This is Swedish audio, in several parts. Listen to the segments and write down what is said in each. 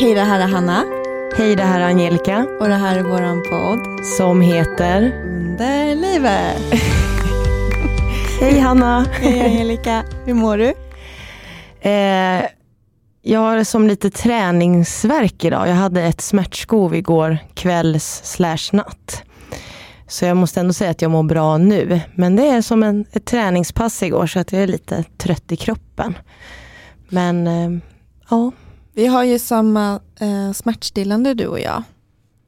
Hej, det här är Hanna Hej, det här är Angelica och det här är våran podd som heter... Under livet. Hej Hanna! Hej Angelica, hur mår du? Eh, jag har som lite träningsverk idag. Jag hade ett smärtskov igår kvälls slash natt. Så jag måste ändå säga att jag mår bra nu. Men det är som en, ett träningspass igår så att jag är lite trött i kroppen. Men eh, ja, Vi har ju samma eh, smärtstillande du och jag.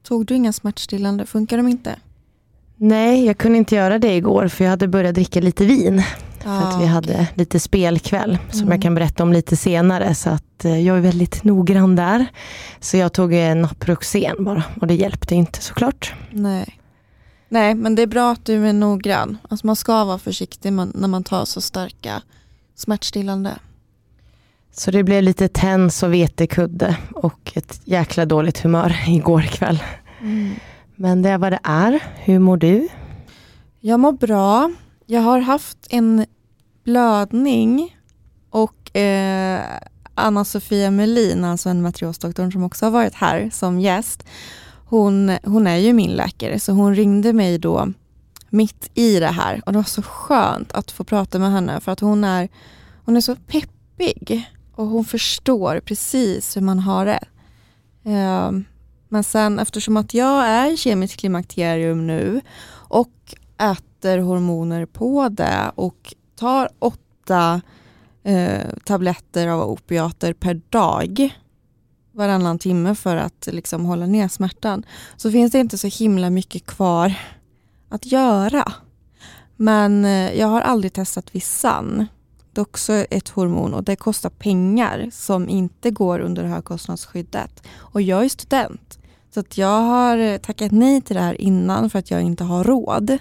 Tog du inga smärtstillande? Funkar de inte? nej jag kunde inte göra det igår för jag hade börjat dricka lite vin. För att vi hade lite spelkväll som Mm. jag kan berätta om lite senare. Så att eh, jag är väldigt noggrann där. Så jag tog eh, Naproxen bara och det hjälpte inte såklart. Nej. Nej, men det är bra att du är noggrann. Alltså man ska vara försiktig när man tar så starka smärtstillande. Så det blev lite tens och vetekudde och ett jäkla dåligt humör igår kväll. Men det är vad det är. Hur mår du? Jag mår bra. Jag har haft en blödning och eh, Anna-Sofia Melin, alltså endometriosdoktorn som också har varit här som gäst, hon, hon är ju min läkare så hon ringde mig då mitt i det här och det var så skönt att få prata med henne för att hon är, hon är så peppig och hon förstår precis hur man har det. Ehm, men sen eftersom att jag är i kemiskt klimakterium nu och äter hormoner på det och tar åtta eh, tabletter av opiater per dag varannan timme för att liksom hålla ner smärtan så finns det inte så himla mycket kvar att göra. Men eh, jag har aldrig testat Visanne. Det är också ett hormon och det kostar pengar som inte går under högkostnadsskyddet. Och jag är student. Så att jag har tackat nej till det här innan för att jag inte har råd.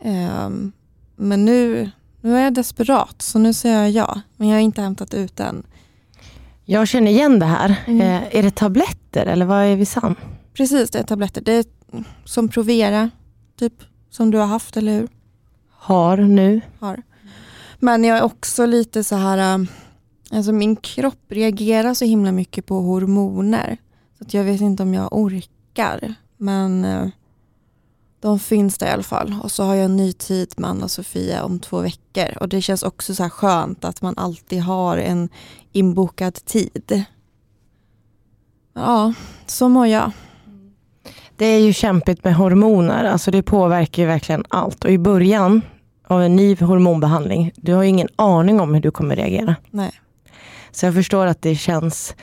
Ehm, men nu, nu är jag desperat så nu säger jag ja. Men jag har inte hämtat ut den. Jag känner igen det här. Mm. Eh, är det tabletter eller vad är Visanne? Precis, det är tabletter. Det är som Provera, typ som du har haft, eller hur? Har nu? Har. Men jag är också lite så här, eh, alltså min kropp reagerar så himla mycket på hormoner. Så att jag vet inte om jag orkar. Men eh, de finns där i alla fall. Och så har jag en ny tid med Anna-Sofia om två veckor. Och det känns också så här skönt att man alltid har en inbokad tid. Ja, så mår jag. Det är ju kämpigt med hormoner. Alltså det påverkar ju verkligen allt. Och i början av en ny hormonbehandling, du har ju ingen aning om hur du kommer reagera. Nej. Så jag förstår att det känns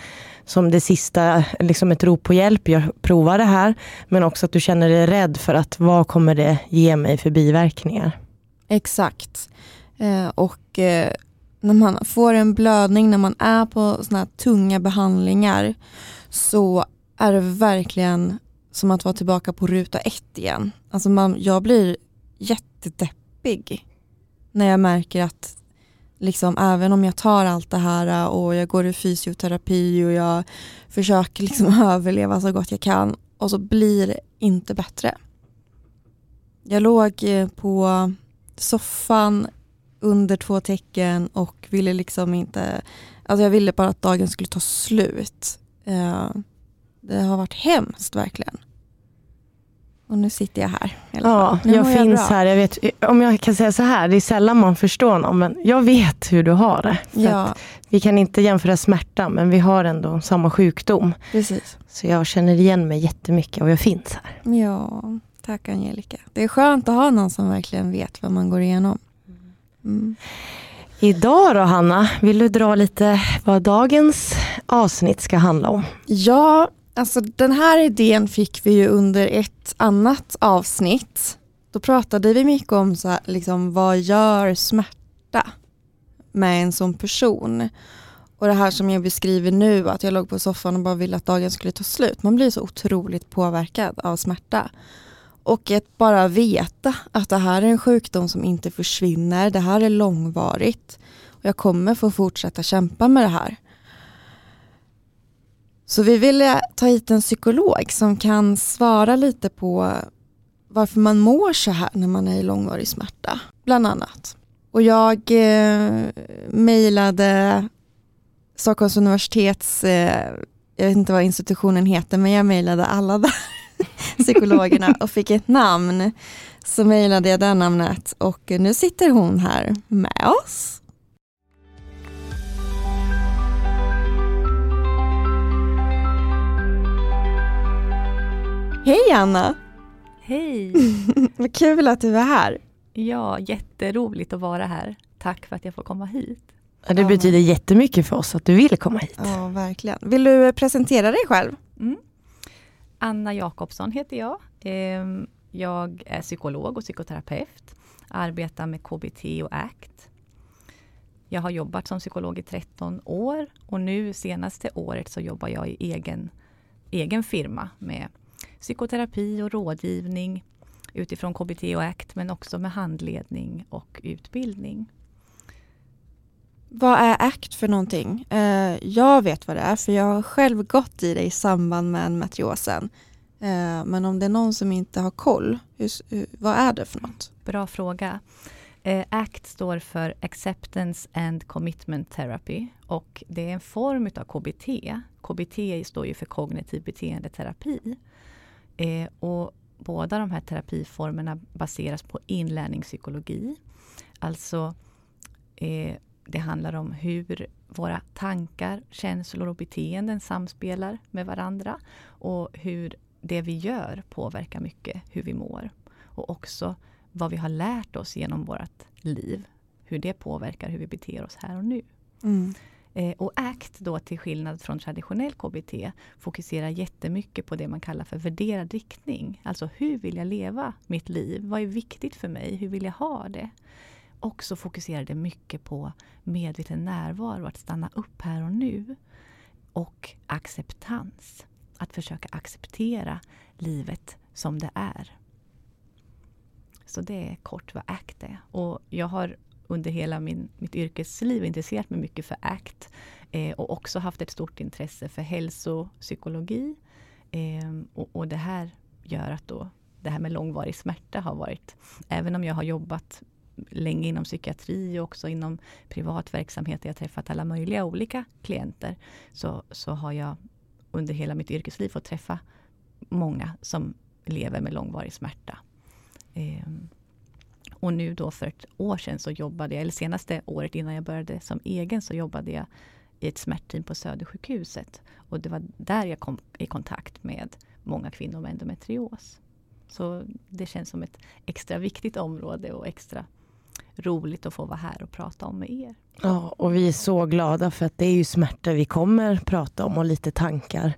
som det sista, liksom ett rop på hjälp. Jag provar det här. Men också att du känner dig rädd för att vad kommer det ge mig för biverkningar? Exakt. Eh, och eh, när man får en blödning när man är på såna här tunga behandlingar så är det verkligen som att vara tillbaka på ruta ett igen. Alltså man, jag blir jättedeppig när jag märker att liksom, även om jag tar allt det här äh, och jag går i fysioterapi och jag försöker liksom överleva så gott jag kan och så blir det inte bättre. Jag låg eh, på soffan under två tecken och ville liksom inte, alltså jag ville bara att dagen skulle ta slut. Eh, det har varit hemskt verkligen. Och nu sitter jag här. Ja, jag finns bra. här. Jag vet, om jag kan säga så här, det är sällan man förstår någon, men jag vet hur du har det. För Ja, att vi kan inte jämföra smärta, men vi har ändå samma sjukdom. precis. Så jag känner igen mig jättemycket och jag finns här. Ja, tack Angelica. Det är skönt att ha någon som verkligen vet vad man går igenom. Mm. Idag då Hanna, vill du dra lite vad dagens avsnitt ska handla om? Ja, alltså den här idén fick vi ju under ett annat avsnitt. Då pratade vi mycket om så här, liksom, vad gör smärta med en sån person. Och det här som jag beskriver nu, att jag låg på soffan och bara ville att dagen skulle ta slut. Man blir så otroligt påverkad av smärta. Och att bara veta att det här är en sjukdom som inte försvinner, det här är långvarigt. Och jag kommer få fortsätta kämpa med det här. Så vi ville ta hit en psykolog som kan svara lite på varför man mår så här när man är i långvarig smärta, bland annat. Och jag eh, mejlade Stockholms universitets eh, jag vet inte vad institutionen heter, men jag mejlade alla där, psykologerna och fick ett namn. Så mejlade jag det namnet och nu sitter hon här med oss. Hej Anna! Hej! Vad kul att du är här. Ja, jätteroligt att vara här. Tack för att jag får komma hit. Ja, det betyder jättemycket för oss att du vill komma hit. Ja, verkligen. Vill du presentera dig själv? Mm. Anna Jakobsson heter jag. Ehm, jag är psykolog och psykoterapeut. Arbetar med KBT och ACT. Jag har jobbat som psykolog i 13 år och nu senaste året så jobbar jag i egen, egen firma med psykoterapi och rådgivning utifrån KBT och ACT men också med handledning och utbildning. Vad är ACT för någonting? Eh, jag vet vad det är för jag har själv gått i det i samband med matriosen. Eh, men om det är någon som inte har koll, vad är det för något? Bra fråga. Eh, ACT står för Acceptance and Commitment Therapy och det är en form av KBT. KBT står ju för kognitiv beteendeterapi. Eh, och båda de här terapiformerna baseras på inlärningspsykologi. Alltså eh, det handlar om hur våra tankar, känslor och beteenden samspelar med varandra och hur det vi gör påverkar mycket hur vi mår. Och också vad vi har lärt oss genom vårt liv. Hur det påverkar hur vi beter oss här och nu. Mm. Eh, och ACT då till skillnad från traditionell KBT fokuserar jättemycket på det man kallar för värderad riktning. Alltså hur vill jag leva mitt liv? Vad är viktigt för mig? Hur vill jag ha det? Och så fokuserar det mycket på medveten närvaro, att stanna upp här och nu. Och acceptans. Att försöka acceptera livet som det är. Så det är kort vad ACT är. Och jag har under hela min, mitt yrkesliv intresserat mig mycket för ACT eh, och också haft ett stort intresse för hälsopsykologi. Eh, och, och det här gör att då det här med långvarig smärta har varit, även om jag har jobbat länge inom psykiatri och också inom privat verksamhet där jag träffat alla möjliga olika klienter, så, så har jag under hela mitt yrkesliv fått träffa många som lever med långvarig smärta. Eh, och nu då för ett år sedan så jobbade jag, eller senaste året innan jag började som egen, så jobbade jag i ett smärtteam på Södersjukhuset. Och det var där jag kom i kontakt med många kvinnor med endometrios. Så det känns som ett extra viktigt område och extra roligt att få vara här och prata om med er. Ja, och vi är så glada för att det är ju smärta vi kommer prata om och lite tankar.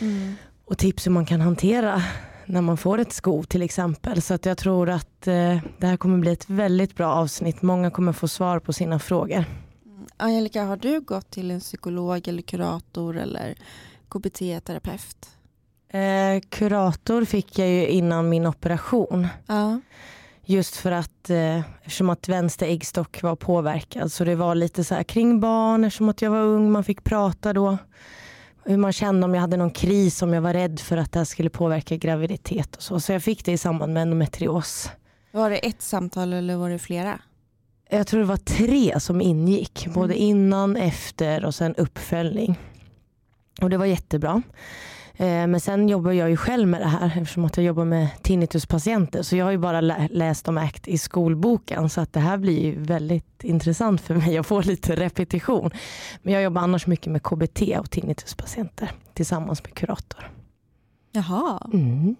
Mm. Och tips hur man kan hantera när man får ett skov till exempel. Så att jag tror att eh, det här kommer bli ett väldigt bra avsnitt. Många kommer få svar på sina frågor. Mm. Angelica, har du gått till en psykolog eller kurator eller KBT-terapeut? Eh, kurator fick jag ju innan min operation. Ja. Just för att eh, eftersom att vänster äggstock var påverkad så det var lite så här kring barn eftersom att jag var ung, man fick prata då hur man kände om jag hade någon kris, om jag var rädd för att det här skulle påverka graviditet och så. Så jag fick det i samband med endometrios. Var det ett samtal eller var det flera? Jag tror det var tre som ingick, både mm. innan, efter och sen uppföljning. Och det var jättebra. Eh, men sen jobbar jag ju själv med det här eftersom att jag jobbar med tinnituspatienter. Så jag har ju bara läst om ACT i skolboken så att det här blir ju väldigt intressant för mig att få lite repetition. Men jag jobbar annars mycket med KBT och tinnituspatienter tillsammans med kurator. Jaha. Mm.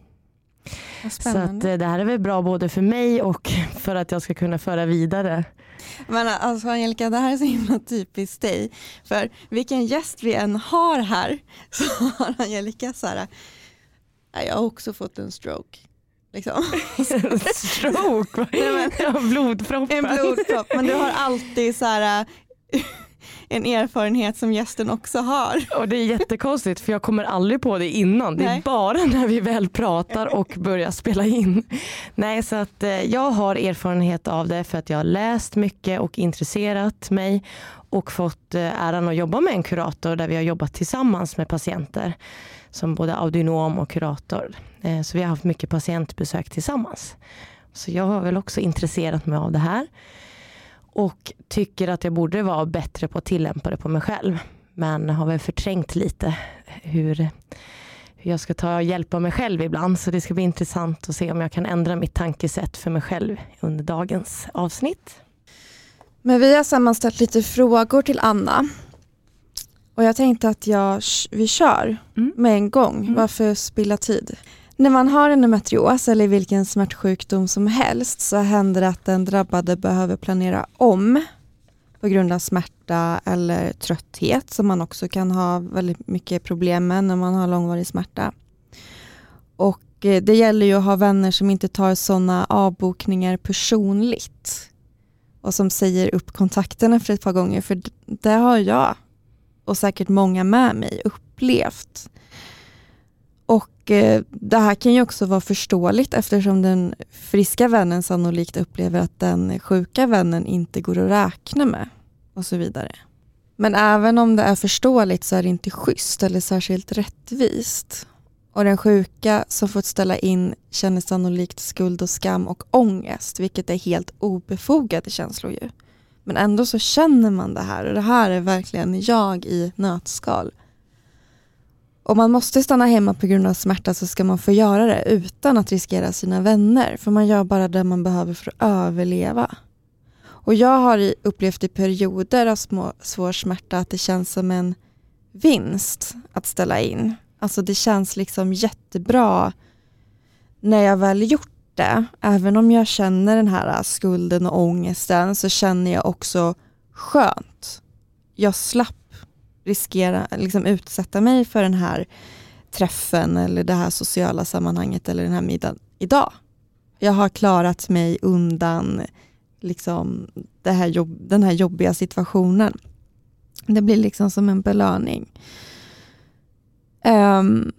Så att eh, det här är väl bra både för mig och för att jag ska kunna föra vidare. Men alltså Angelica, det här är så himla typiskt dig. För vilken gäst vi än har här så har Angelica så här, jag har också fått en stroke. Liksom. stroke? Nej, men, ja, blodpropp. En blodpropp, men du har alltid så här en erfarenhet som gästen också har. Och det är jättekonstigt för jag kommer aldrig på det innan. Det är Nej. bara när vi väl pratar och börjar spela in. Nej, så att eh, jag har erfarenhet av det för att jag har läst mycket och intresserat mig och fått eh, äran att jobba med en kurator där vi har jobbat tillsammans med patienter som både audionom och kurator. Eh, så vi har haft mycket patientbesök tillsammans. Så jag har väl också intresserat mig av det här och tycker att jag borde vara bättre på att tillämpa det på mig själv. Men har väl förträngt lite hur, hur jag ska ta och hjälpa mig själv ibland. Så det ska bli intressant att se om jag kan ändra mitt tankesätt för mig själv under dagens avsnitt. Men vi har sammanställt lite frågor till Anna. Och jag tänkte att jag, vi kör Mm. med en gång. Mm. Varför spilla tid? När man har endometrios eller vilken smärtsjukdom som helst så händer det att den drabbade behöver planera om på grund av smärta eller trötthet som man också kan ha väldigt mycket problem med när man har långvarig smärta. Och eh, det gäller ju att ha vänner som inte tar sådana avbokningar personligt och som säger upp kontakterna efter ett par gånger för det har jag och säkert många med mig upplevt. Och eh, det här kan ju också vara förståeligt eftersom den friska vännen sannolikt upplever att den sjuka vännen inte går att räkna med och så vidare. Men även om det är förståeligt så är det inte schysst eller särskilt rättvist. Och den sjuka som fått ställa in känner sannolikt skuld och skam och ångest, vilket är helt obefogade känslor ju. Men ändå så känner man det här och det här är verkligen jag i nötskal. Om man måste stanna hemma på grund av smärta så ska man få göra det utan att riskera sina vänner, för man gör bara det man behöver för att överleva. Och jag har upplevt i perioder av små, svår smärta att det känns som en vinst att ställa in. Alltså det känns liksom jättebra när jag väl gjort det. Även om jag känner den här skulden och ångesten så känner jag också skönt. Jag slapp riskera, liksom utsätta mig för den här träffen eller det här sociala sammanhanget eller den här middagen idag. Jag har klarat mig undan liksom det här jobb, den här jobbiga situationen. Det blir liksom som en belöning. Um,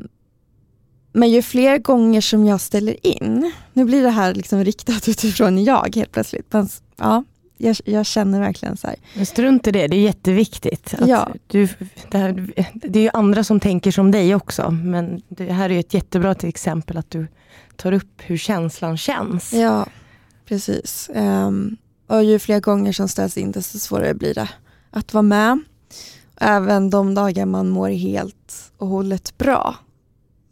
men ju fler gånger som jag ställer in, nu blir det här liksom riktat utifrån jag helt plötsligt. Men, ja, jag, jag känner verkligen så här. Men strunt i det, det är jätteviktigt. Ja. du, det, här, det är ju andra som tänker som dig också, men det här är ett jättebra till exempel att du tar upp hur känslan känns. Ja, precis. Ehm, och ju fler gånger som ställs in desto svårare blir det att vara med. Även de dagar man mår helt och hållet bra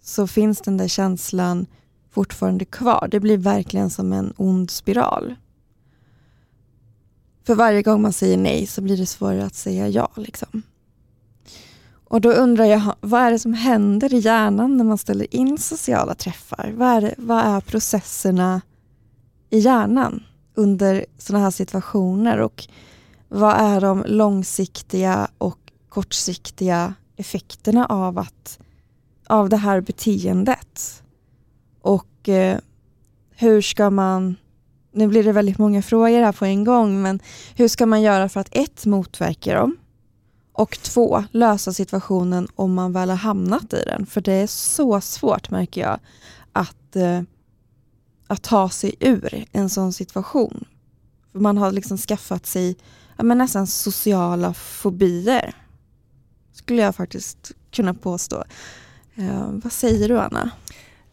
så finns den där känslan fortfarande kvar. Det blir verkligen som en ond spiral. För varje gång man säger nej så blir det svårare att säga ja. Liksom. Och då undrar jag, vad är det som händer i hjärnan när man ställer in sociala träffar? Vad är, det, vad är processerna i hjärnan under sådana här situationer? Och vad är de långsiktiga och kortsiktiga effekterna av, att, av det här beteendet? Och eh, hur ska man, nu blir det väldigt många frågor här på en gång, men hur ska man göra för att ett, motverka dem och två, lösa situationen om man väl har hamnat i den? För det är så svårt märker jag att, eh, att ta sig ur en sån situation. För man har liksom skaffat sig ja, men nästan sociala fobier. Skulle jag faktiskt kunna påstå. Eh, vad säger du Anna?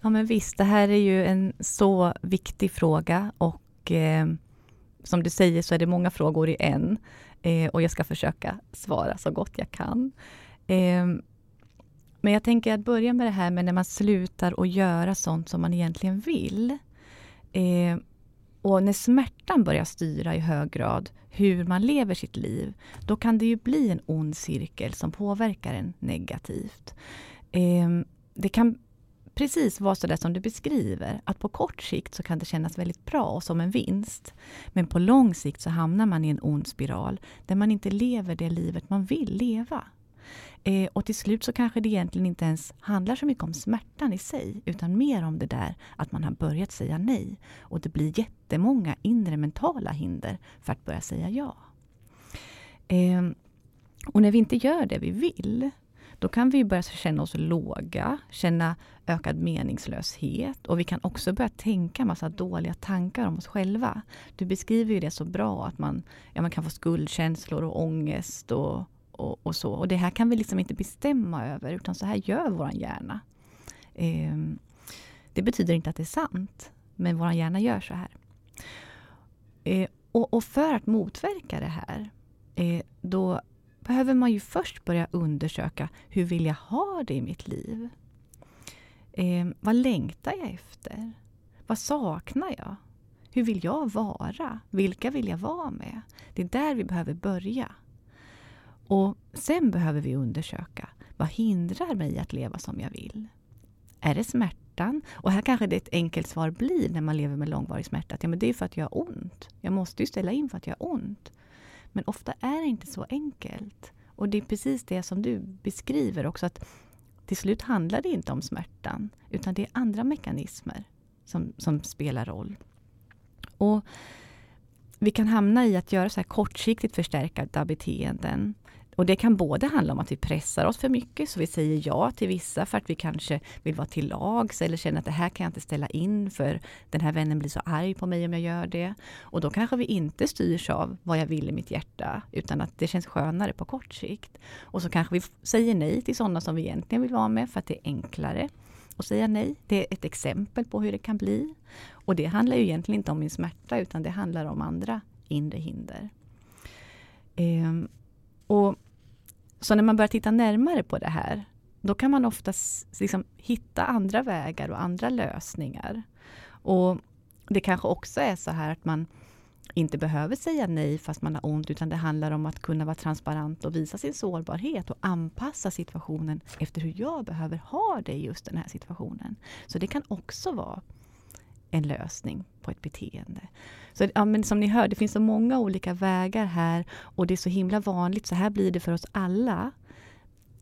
Ja men visst, det här är ju en så viktig fråga och eh, som du säger så är det många frågor i en. Eh, och jag ska försöka svara så gott jag kan. Eh, men jag tänker att börja med det här med när man slutar att göra sånt som man egentligen vill. Eh, och när smärtan börjar styra i hög grad hur man lever sitt liv, då kan det ju bli en ond cirkel som påverkar en negativt. Eh, det kan precis vara så där som du beskriver, att på kort sikt så kan det kännas väldigt bra och som en vinst. Men på lång sikt så hamnar man i en ond spiral där man inte lever det livet man vill leva. Eh, och till slut så kanske det egentligen inte ens handlar så mycket om smärtan i sig, utan mer om det där att man har börjat säga nej. Och det blir jättemånga inre mentala hinder för att börja säga ja. Eh, och när vi inte gör det vi vill, då kan vi börja känna oss låga, känna ökad meningslöshet och vi kan också börja tänka massa dåliga tankar om oss själva. Du beskriver ju det så bra att man, ja, man kan få skuldkänslor och ångest och, och, och så. Och det här kan vi liksom inte bestämma över utan så här gör vår hjärna. Eh, det betyder inte att det är sant, men vår hjärna gör så här. Eh, och, och för att motverka det här, eh, då behöver man ju först börja undersöka hur vill jag ha det i mitt liv? Eh, vad längtar jag efter? Vad saknar jag? Hur vill jag vara? Vilka vill jag vara med? Det är där vi behöver börja. Och Sen behöver vi undersöka vad hindrar mig att leva som jag vill? Är det smärtan? Och här kanske det ett enkelt svar blir när man lever med långvarig smärta. Att ja, men det är för att jag har ont. Jag måste ju ställa in för att jag har ont. Men ofta är det inte så enkelt. Och det är precis det som du beskriver också. att Till slut handlar det inte om smärtan. Utan det är andra mekanismer som, som spelar roll. Och vi kan hamna i att göra så här kortsiktigt förstärkta beteenden. Och det kan både handla om att vi pressar oss för mycket, så vi säger ja till vissa för att vi kanske vill vara till lags eller känner att det här kan jag inte ställa in för den här vännen blir så arg på mig om jag gör det. Och då kanske vi inte styrs av vad jag vill i mitt hjärta, utan att det känns skönare på kort sikt. Och så kanske vi säger nej till sådana som vi egentligen vill vara med för att det är enklare att säga nej. Det är ett exempel på hur det kan bli. Och det handlar ju egentligen inte om min smärta, utan det handlar om andra inre hinder. Ehm, och så när man börjar titta närmare på det här, då kan man ofta liksom hitta andra vägar och andra lösningar. Och det kanske också är så här att man inte behöver säga nej fast man har ont, utan det handlar om att kunna vara transparent och visa sin sårbarhet och anpassa situationen efter hur jag behöver ha det i just den här situationen. Så det kan också vara en lösning på ett beteende. Så, ja, men som ni hör, det finns så många olika vägar här och det är så himla vanligt, så här blir det för oss alla.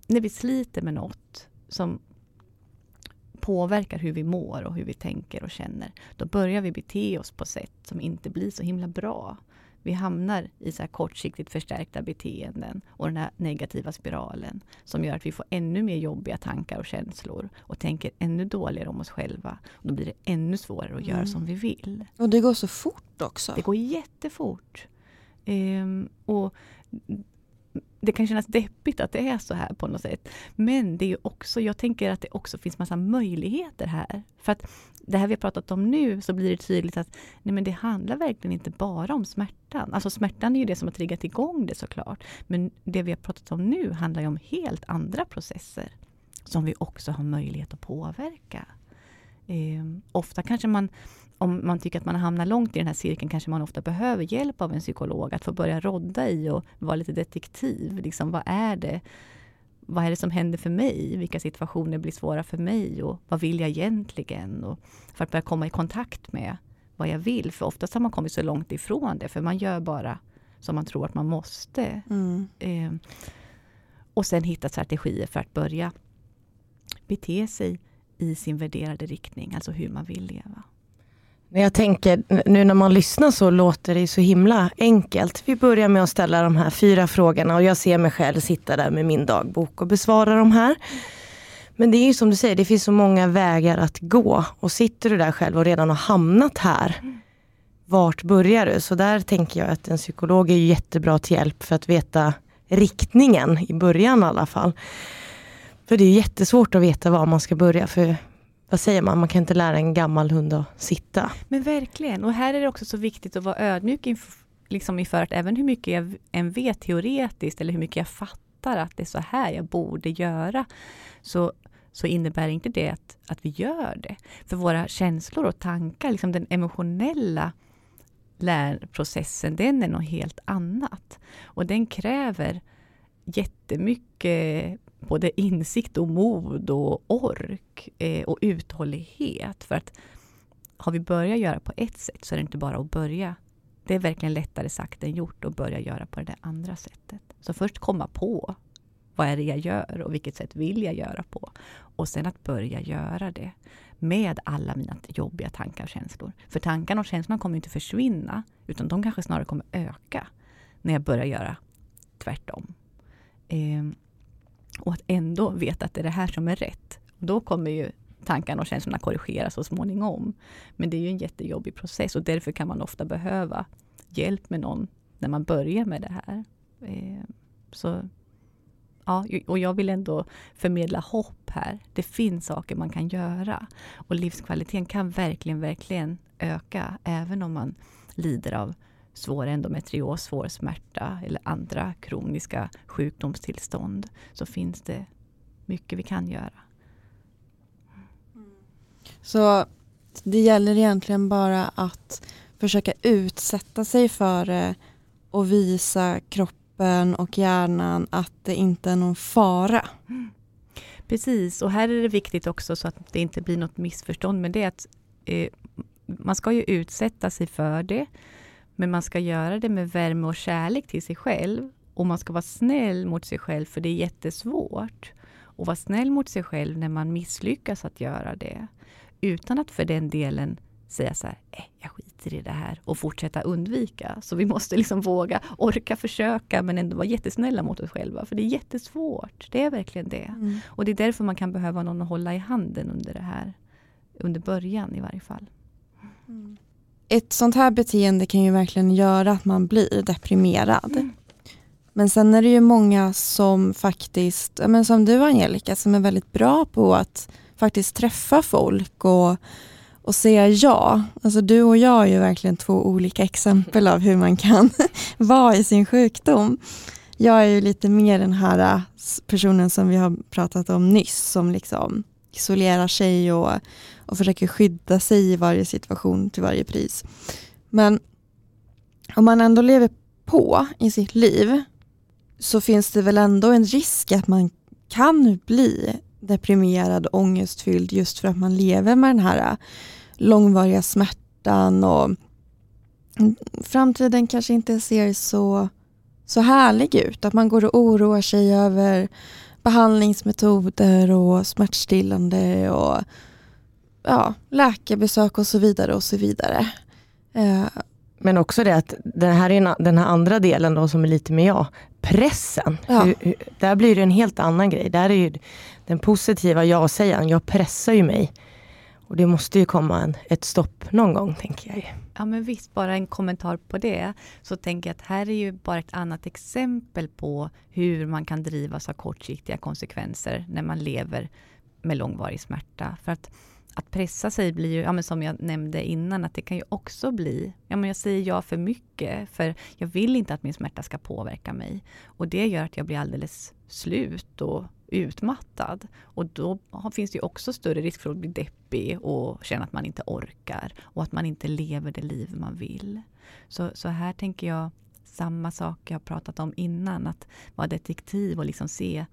När vi sliter med något som påverkar hur vi mår och hur vi tänker och känner, då börjar vi bete oss på sätt som inte blir så himla bra vi hamnar i så kortsiktigt förstärkta beteenden och den här negativa spiralen som gör att vi får ännu mer jobbiga tankar och känslor och tänker ännu dåligare om oss själva. Och då blir det ännu svårare att göra mm. som vi vill. Och det går så fort också. Det går jättefort. Um, och det kan kännas deppigt att det är så här på något sätt. Men det är också, jag tänker att det också finns massa möjligheter här. För att det här vi har pratat om nu så blir det tydligt att nej men det handlar verkligen inte bara om smärtan. Alltså smärtan är ju det som har triggat igång det såklart. Men det vi har pratat om nu handlar ju om helt andra processer som vi också har möjlighet att påverka. Eh, ofta kanske man, om man tycker att man hamnar långt i den här cirkeln, kanske man ofta behöver hjälp av en psykolog att få börja rodda i och vara lite detektiv. Liksom, vad är det? Vad är det som händer för mig? Vilka situationer blir svåra för mig? Och vad vill jag egentligen? Och för att börja komma i kontakt med vad jag vill. För oftast har man kommit så långt ifrån det, för man gör bara som man tror att man måste. Mm. Eh, och sen hitta strategier för att börja bete sig i sin värderade riktning, alltså hur man vill leva. Jag tänker, nu när man lyssnar så låter det så himla enkelt. Vi börjar med att ställa de här fyra frågorna och jag ser mig själv sitta där med min dagbok och besvara de här. Men det är ju som du säger, det finns så många vägar att gå. Och sitter du där själv och redan har hamnat här, vart börjar du? Så där tänker jag att en psykolog är jättebra till hjälp för att veta riktningen i början i alla fall. För det är jättesvårt att veta var man ska börja. För vad säger man, man kan inte lära en gammal hund att sitta. Men verkligen, och här är det också så viktigt att vara ödmjuk inför, liksom inför att även hur mycket jag än vet teoretiskt eller hur mycket jag fattar att det är så här jag borde göra, så, så innebär inte det att, att vi gör det. För våra känslor och tankar, liksom den emotionella lärprocessen, den är något helt annat. Och den kräver jättemycket både insikt och mod och ork eh, och uthållighet. För att har vi börjat göra på ett sätt så är det inte bara att börja. Det är verkligen lättare sagt än gjort att börja göra på det där andra sättet. Så först komma på vad är det jag gör och vilket sätt vill jag göra på? Och sen att börja göra det med alla mina jobbiga tankar och känslor. För tankarna och känslorna kommer inte försvinna, utan de kanske snarare kommer öka när jag börjar göra tvärtom. Eh, och att ändå veta att det är det här som är rätt. Då kommer ju tankarna och känslorna korrigeras så småningom. Men det är ju en jättejobbig process och därför kan man ofta behöva hjälp med någon när man börjar med det här. Eh, så Ja, och jag vill ändå förmedla hopp här. Det finns saker man kan göra. Och livskvaliteten kan verkligen, verkligen öka, även om man lider av svår endometrios, svår smärta eller andra kroniska sjukdomstillstånd så finns det mycket vi kan göra. Så det gäller egentligen bara att försöka utsätta sig för det och visa kroppen och hjärnan att det inte är någon fara. Precis, och här är det viktigt också så att det inte blir något missförstånd med det att eh, man ska ju utsätta sig för det, men man ska göra det med värme och kärlek till sig själv. Och man ska vara snäll mot sig själv, för det är jättesvårt. Och vara snäll mot sig själv när man misslyckas att göra det. Utan att för den delen säga så här, eh, jag skiter i det här och fortsätta undvika. Så vi måste liksom våga, orka försöka men ändå vara jättesnälla mot oss själva. För det är jättesvårt. Det är verkligen det. Mm. Och det är därför man kan behöva någon att hålla i handen under det här. Under början i varje fall. Mm. Ett sånt här beteende kan ju verkligen göra att man blir deprimerad. Mm. Men sen är det ju många som faktiskt, men som du Angelica, som är väldigt bra på att faktiskt träffa folk och, och säga ja. Alltså du och jag är ju verkligen två olika exempel av hur man kan vara i sin sjukdom. Jag är ju lite mer den här personen som vi har pratat om nyss, som liksom isolerar sig och, och försöker skydda sig i varje situation till varje pris. Men om man ändå lever på i sitt liv så finns det väl ändå en risk att man kan bli deprimerad, ångestfylld just för att man lever med den här äh, långvariga smärtan och framtiden kanske inte ser så, så härlig ut. Att man går och oroar sig över behandlingsmetoder och smärtstillande och ja, läkarbesök och så vidare och så vidare. Eh, Men också det att den här, den här andra delen då som är lite med jag, pressen. Ja. Hur, hur, där blir det en helt annan grej. Där är ju den positiva ja-sägaren, jag pressar ju mig. Och det måste ju komma en, ett stopp någon gång, tänker jag. Ja, men visst, bara en kommentar på det. Så tänker jag att här är ju bara ett annat exempel på hur man kan drivas av kortsiktiga konsekvenser när man lever med långvarig smärta. För att att pressa sig blir ju, ja, men som jag nämnde innan, att det kan ju också bli, ja men jag säger ja för mycket, för jag vill inte att min smärta ska påverka mig. Och det gör att jag blir alldeles slut och utmattad. Och då finns det ju också större risk för att bli deppig och känna att man inte orkar och att man inte lever det liv man vill. Så, så här tänker jag samma sak jag pratat om innan, att vara detektiv och liksom se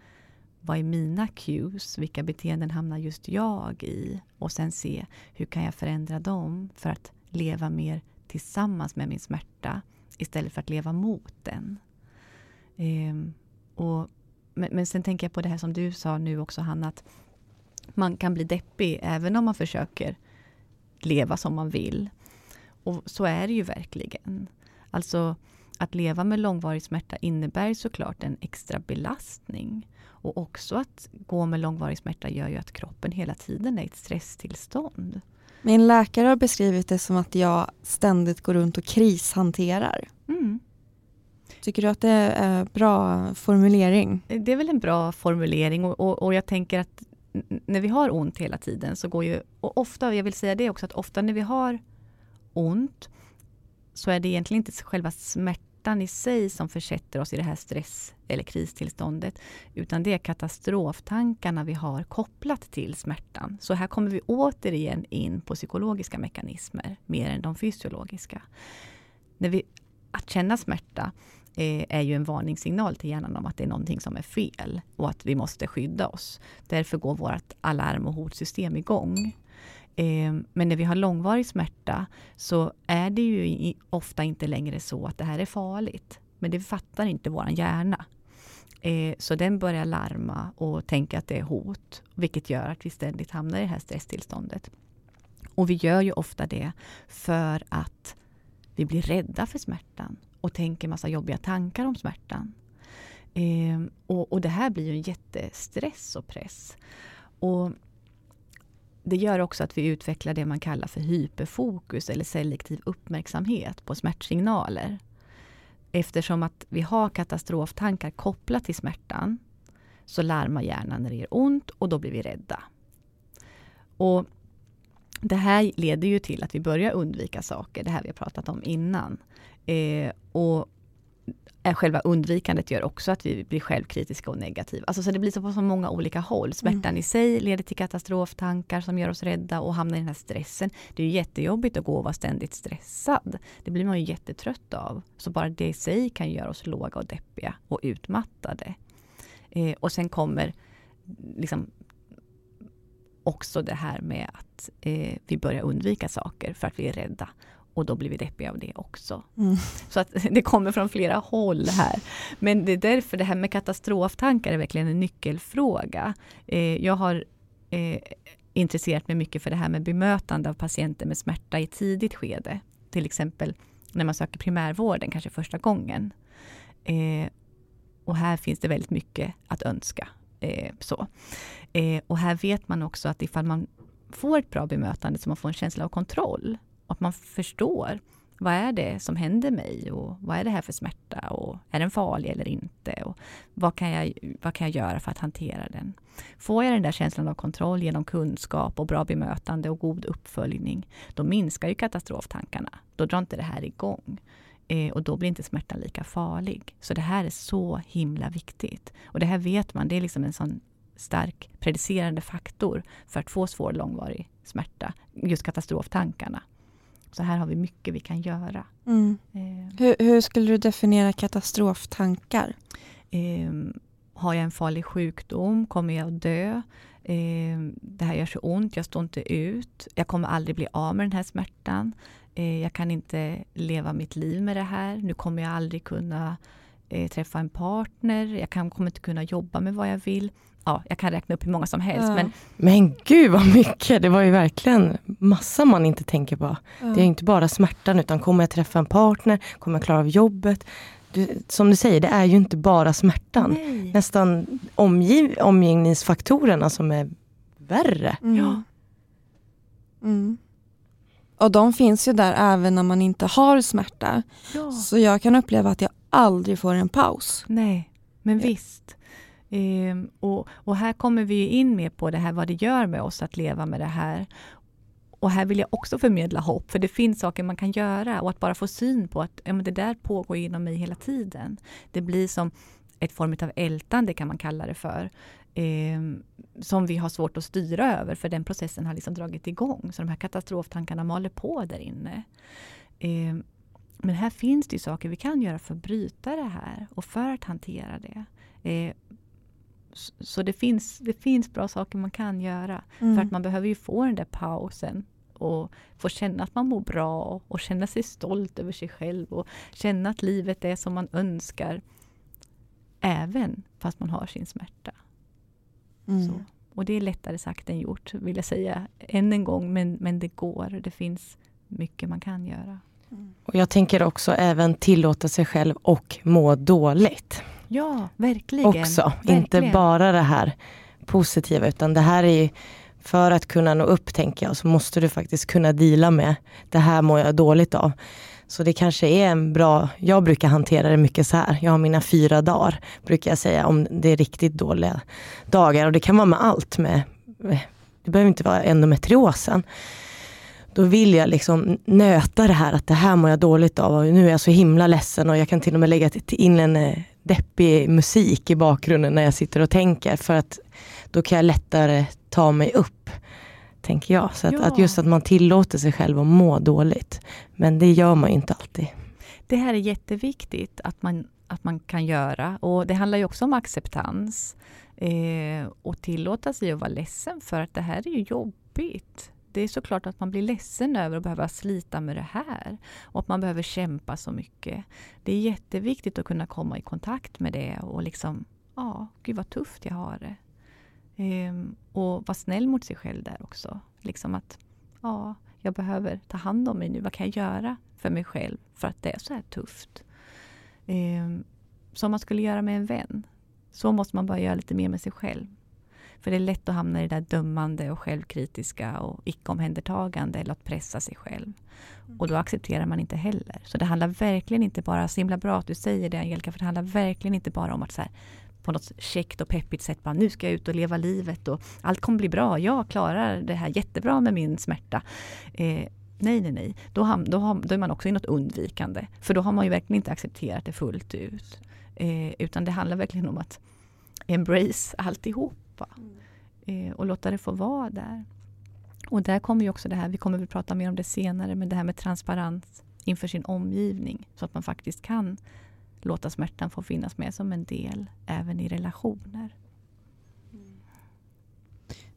vad är mina cues? Vilka beteenden hamnar just jag i? Och sen se hur kan jag förändra dem för att leva mer tillsammans med min smärta istället för att leva mot den. Ehm, och, men, men sen tänker jag på det här som du sa nu också Hanna, att man kan bli deppig även om man försöker leva som man vill. Och så är det ju verkligen. Alltså att leva med långvarig smärta innebär såklart en extra belastning. Och också att gå med långvarig smärta gör ju att kroppen hela tiden är i ett stresstillstånd. Min läkare har beskrivit det som att jag ständigt går runt och krishanterar. Mm. Tycker du att det är en bra formulering? Det är väl en bra formulering och, och, och jag tänker att när vi har ont hela tiden så går ju, och ofta, jag vill säga det också, att ofta när vi har ont så är det egentligen inte själva smärtan i sig som försätter oss i det här stress eller kristillståndet, utan det är katastroftankarna vi har kopplat till smärtan. Så här kommer vi återigen in på psykologiska mekanismer mer än de fysiologiska. När vi, att känna smärta Eh, är ju en varningssignal till hjärnan om att det är någonting som är fel och att vi måste skydda oss. Därför går vårt alarm och hotsystem igång. Eh, men när vi har långvarig smärta så är det ju ofta inte längre så att det här är farligt. Men det fattar inte vår hjärna. Eh, så den börjar larma och tänka att det är hot, vilket gör att vi ständigt hamnar i det här stresstillståndet. Och vi gör ju ofta det för att vi blir rädda för smärtan och tänker massa jobbiga tankar om smärtan. Eh, och, och det här blir ju en jättestress och press. Och det gör också att vi utvecklar det man kallar för hyperfokus eller selektiv uppmärksamhet på smärtsignaler. Eftersom att vi har katastroftankar kopplat till smärtan så larmar hjärnan när det gör ont och då blir vi rädda. Och det här leder ju till att vi börjar undvika saker, det här vi har pratat om innan. Eh, och själva undvikandet gör också att vi blir självkritiska och negativa. Alltså, så det blir så på så många olika håll. Smärtan mm. i sig leder till katastroftankar som gör oss rädda och hamnar i den här stressen. Det är ju jättejobbigt att gå och vara ständigt stressad. Det blir man ju jättetrött av. Så bara det i sig kan göra oss låga och deppiga och utmattade. Eh, och sen kommer liksom också det här med att eh, vi börjar undvika saker för att vi är rädda. Och då blir vi deppiga av det också. Mm. Så att det kommer från flera håll här. Men det är därför det här med katastroftankar är verkligen en nyckelfråga. Eh, jag har eh, intresserat mig mycket för det här med bemötande av patienter med smärta i tidigt skede. Till exempel när man söker primärvården, kanske första gången. Eh, och här finns det väldigt mycket att önska. Eh, så. Eh, och här vet man också att ifall man får ett bra bemötande så man får en känsla av kontroll att man förstår vad är det som händer mig och vad är det här för smärta och är den farlig eller inte? Och vad, kan jag, vad kan jag göra för att hantera den? Får jag den där känslan av kontroll genom kunskap och bra bemötande och god uppföljning, då minskar ju katastroftankarna. Då drar inte det här igång. Eh, och då blir inte smärtan lika farlig. Så det här är så himla viktigt. Och det här vet man, det är liksom en sån stark predicerande faktor för att få svår långvarig smärta, just katastroftankarna. Så här har vi mycket vi kan göra. Mm. Eh. Hur, hur, skulle du definiera katastroftankar? Eh, har jag en farlig sjukdom? Kommer jag att dö? Eh, det här gör så ont, jag står inte ut. Jag kommer aldrig bli av med den här smärtan. Eh, jag kan inte leva mitt liv med det här. Nu kommer jag aldrig kunna eh, träffa en partner. Jag kan, kommer inte kunna jobba med vad jag vill ja, jag kan räkna upp hur många som helst. Ja. Men, men gud vad mycket! Det var ju verkligen massa man inte tänker på. Ja. Det är inte bara smärtan utan kommer jag träffa en partner? Kommer jag klara av jobbet? Du, som du säger, det är ju inte bara smärtan. Nej. Nästan omgiv, omgivningsfaktorerna som är värre. Mm. Ja. Mm. Och de finns ju där även när man inte har smärta. Ja. Så jag kan uppleva att jag aldrig får en paus. Nej, men visst. Ehm, och, och, här kommer vi in mer på det här vad det gör med oss att leva med det här. Och här vill jag också förmedla hopp, för det finns saker man kan göra och att bara få syn på att ja, men det där pågår inom mig hela tiden. Det blir som ett form av ältande kan man kalla det för. Eh, som vi har svårt att styra över för den processen har liksom dragit igång. Så de här katastroftankarna maler på där inne. Eh, men här finns det saker vi kan göra för att bryta det här och för att hantera det. Eh, så det finns, det finns bra saker man kan göra. Mm. För att man behöver ju få den där pausen och få känna att man mår bra och känna sig stolt över sig själv och känna att livet är som man önskar. Även fast man har sin smärta. Mm. Och det är lättare sagt än gjort, vill jag säga än en gång. Men, men det går. Det finns mycket man kan göra. Mm. Och Jag tänker också även tillåta sig själv och må dåligt. Ja, verkligen. Också, verkligen. inte bara det här positiva utan det här är för att kunna nå upp tänker jag så måste du faktiskt kunna dela med det här mår jag dåligt av. Så det kanske är en bra, jag brukar hantera det mycket så här. Jag har mina fyra dagar, brukar jag säga, om det är riktigt dåliga dagar. Och det kan vara med allt. Med, det behöver inte vara endometriosen. Då vill jag liksom nöta det här att det här mår jag dåligt av och nu är jag så himla ledsen och jag kan till och med lägga in en eh, deppig musik i bakgrunden när jag sitter och tänker för att då kan jag lättare ta mig upp. Tänker jag. Så att, ja. att just att man tillåter sig själv att må dåligt. Men det gör man ju inte alltid. Det här är jätteviktigt att man, att man kan göra och det handlar ju också om acceptans. Eh, och tillåta sig att vara ledsen för att det här är ju jobbigt det är såklart att man blir ledsen över att behöva slita med det här. Och att man behöver kämpa så mycket. Det är jätteviktigt att kunna komma i kontakt med det och liksom, ja, gud vad tufft jag har det. Ehm, och vara snäll mot sig själv där också. Liksom att, ja, jag behöver ta hand om mig nu. Vad kan jag göra för mig själv för att det är så här tufft? Ehm, som man skulle göra med en vän. Så måste man börja göra lite mer med sig själv. För det är lätt att hamna i det där dömande och självkritiska och icke-omhändertagande eller att pressa sig själv. Och då accepterar man inte heller. Så det handlar verkligen inte bara, så himla bra att du säger det Angelica, för det handlar verkligen inte bara om att så här, på något käckt och peppigt sätt. Bara, nu ska jag ut och leva livet och allt kommer bli bra. Jag klarar det här jättebra med min smärta. Eh, nej, nej, nej. Då, ham, då, har, då är man också i något undvikande. För då har man ju verkligen inte accepterat det fullt ut. Eh, utan det handlar verkligen om att embrace alltihopa. Mm. Eh, och låta det få vara där. Och där kommer ju också det här, vi kommer väl prata mer om det senare, men det här med transparens inför sin omgivning. Så att man faktiskt kan låta smärtan få finnas med som en del även i relationer.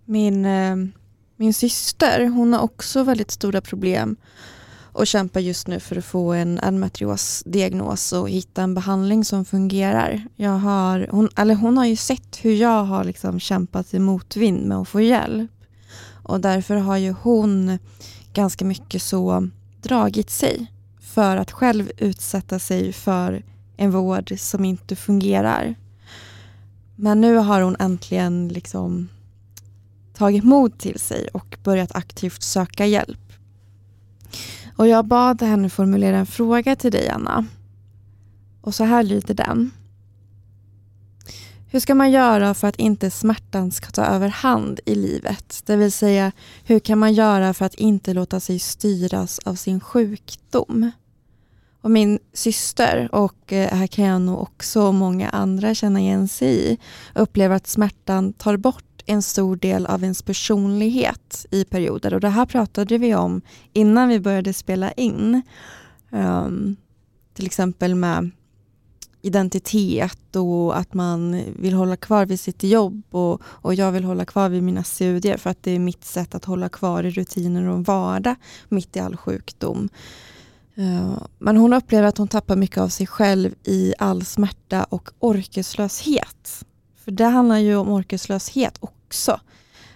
Min, eh, min syster, hon har också väldigt stora problem och kämpar just nu för att få en endometriosdiagnos och hitta en behandling som fungerar. Jag har, hon, eller hon har ju sett hur jag har liksom kämpat i motvind med att få hjälp. Och därför har ju hon ganska mycket så dragit sig för att själv utsätta sig för en vård som inte fungerar. Men nu har hon äntligen liksom tagit mod till sig och börjat aktivt söka hjälp. Och jag bad henne formulera en fråga till dig Anna. Och så här lyder den. Hur ska man göra för att inte smärtan ska ta över hand i livet? Det vill säga, hur kan man göra för att inte låta sig styras av sin sjukdom? Och min syster, och eh, här kan jag nog också många andra känna igen sig i, upplever att smärtan tar bort en stor del av ens personlighet i perioder. Och det här pratade vi om innan vi började spela in. Um, till exempel med identitet och att man vill hålla kvar vid sitt jobb och, och jag vill hålla kvar vid mina studier för att det är mitt sätt att hålla kvar i rutiner och vardag mitt i all sjukdom. Ehm, men hon upplever att hon tappar mycket av sig själv i all smärta och orkeslöshet. För det handlar ju om orkeslöshet också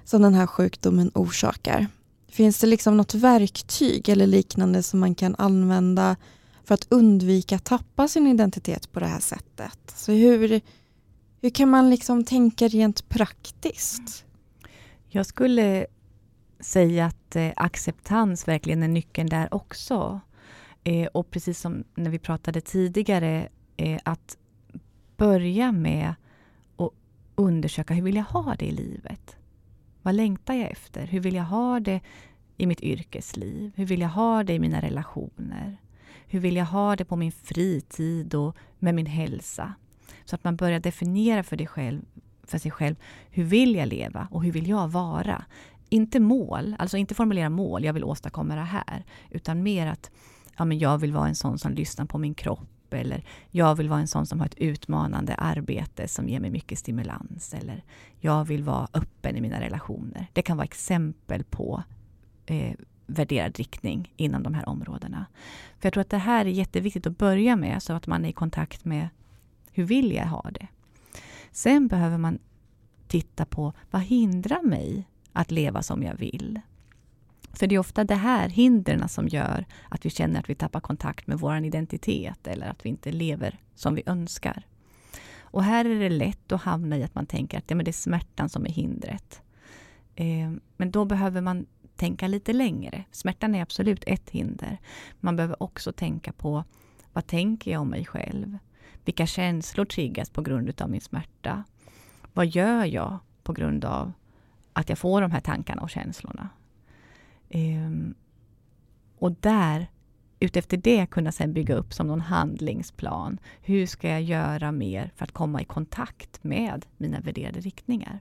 som den här sjukdomen orsakar. Finns det liksom något verktyg eller liknande som man kan använda för att undvika att tappa sin identitet på det här sättet? Så hur, hur kan man liksom tänka rent praktiskt? Jag skulle säga att eh, acceptans verkligen är nyckeln där också. Eh, och precis som när vi pratade tidigare, eh, att börja med undersöka hur vill jag ha det i livet? Vad längtar jag efter? Hur vill jag ha det i mitt yrkesliv? Hur vill jag ha det i mina relationer? Hur vill jag ha det på min fritid och med min hälsa? Så att man börjar definiera för, dig själv, för sig själv, hur vill jag leva och hur vill jag vara? Inte mål, alltså inte formulera mål, jag vill åstadkomma det här, utan mer att ja, men jag vill vara en sån som lyssnar på min kropp eller jag vill vara en sån som har ett utmanande arbete som ger mig mycket stimulans eller jag vill vara öppen i mina relationer. Det kan vara exempel på eh, värderad riktning inom de här områdena. För Jag tror att det här är jätteviktigt att börja med så att man är i kontakt med hur vill jag ha det? Sen behöver man titta på vad hindrar mig att leva som jag vill? För det är ofta det här hindren som gör att vi känner att vi tappar kontakt med vår identitet eller att vi inte lever som vi önskar. Och här är det lätt att hamna i att man tänker att ja, men det är smärtan som är hindret. Eh, men då behöver man tänka lite längre. Smärtan är absolut ett hinder. Man behöver också tänka på vad tänker jag om mig själv? Vilka känslor triggas på grund av min smärta? Vad gör jag på grund av att jag får de här tankarna och känslorna? Um, och där, utefter det, kunna sen bygga upp som någon handlingsplan. Hur ska jag göra mer för att komma i kontakt med mina värderade riktningar?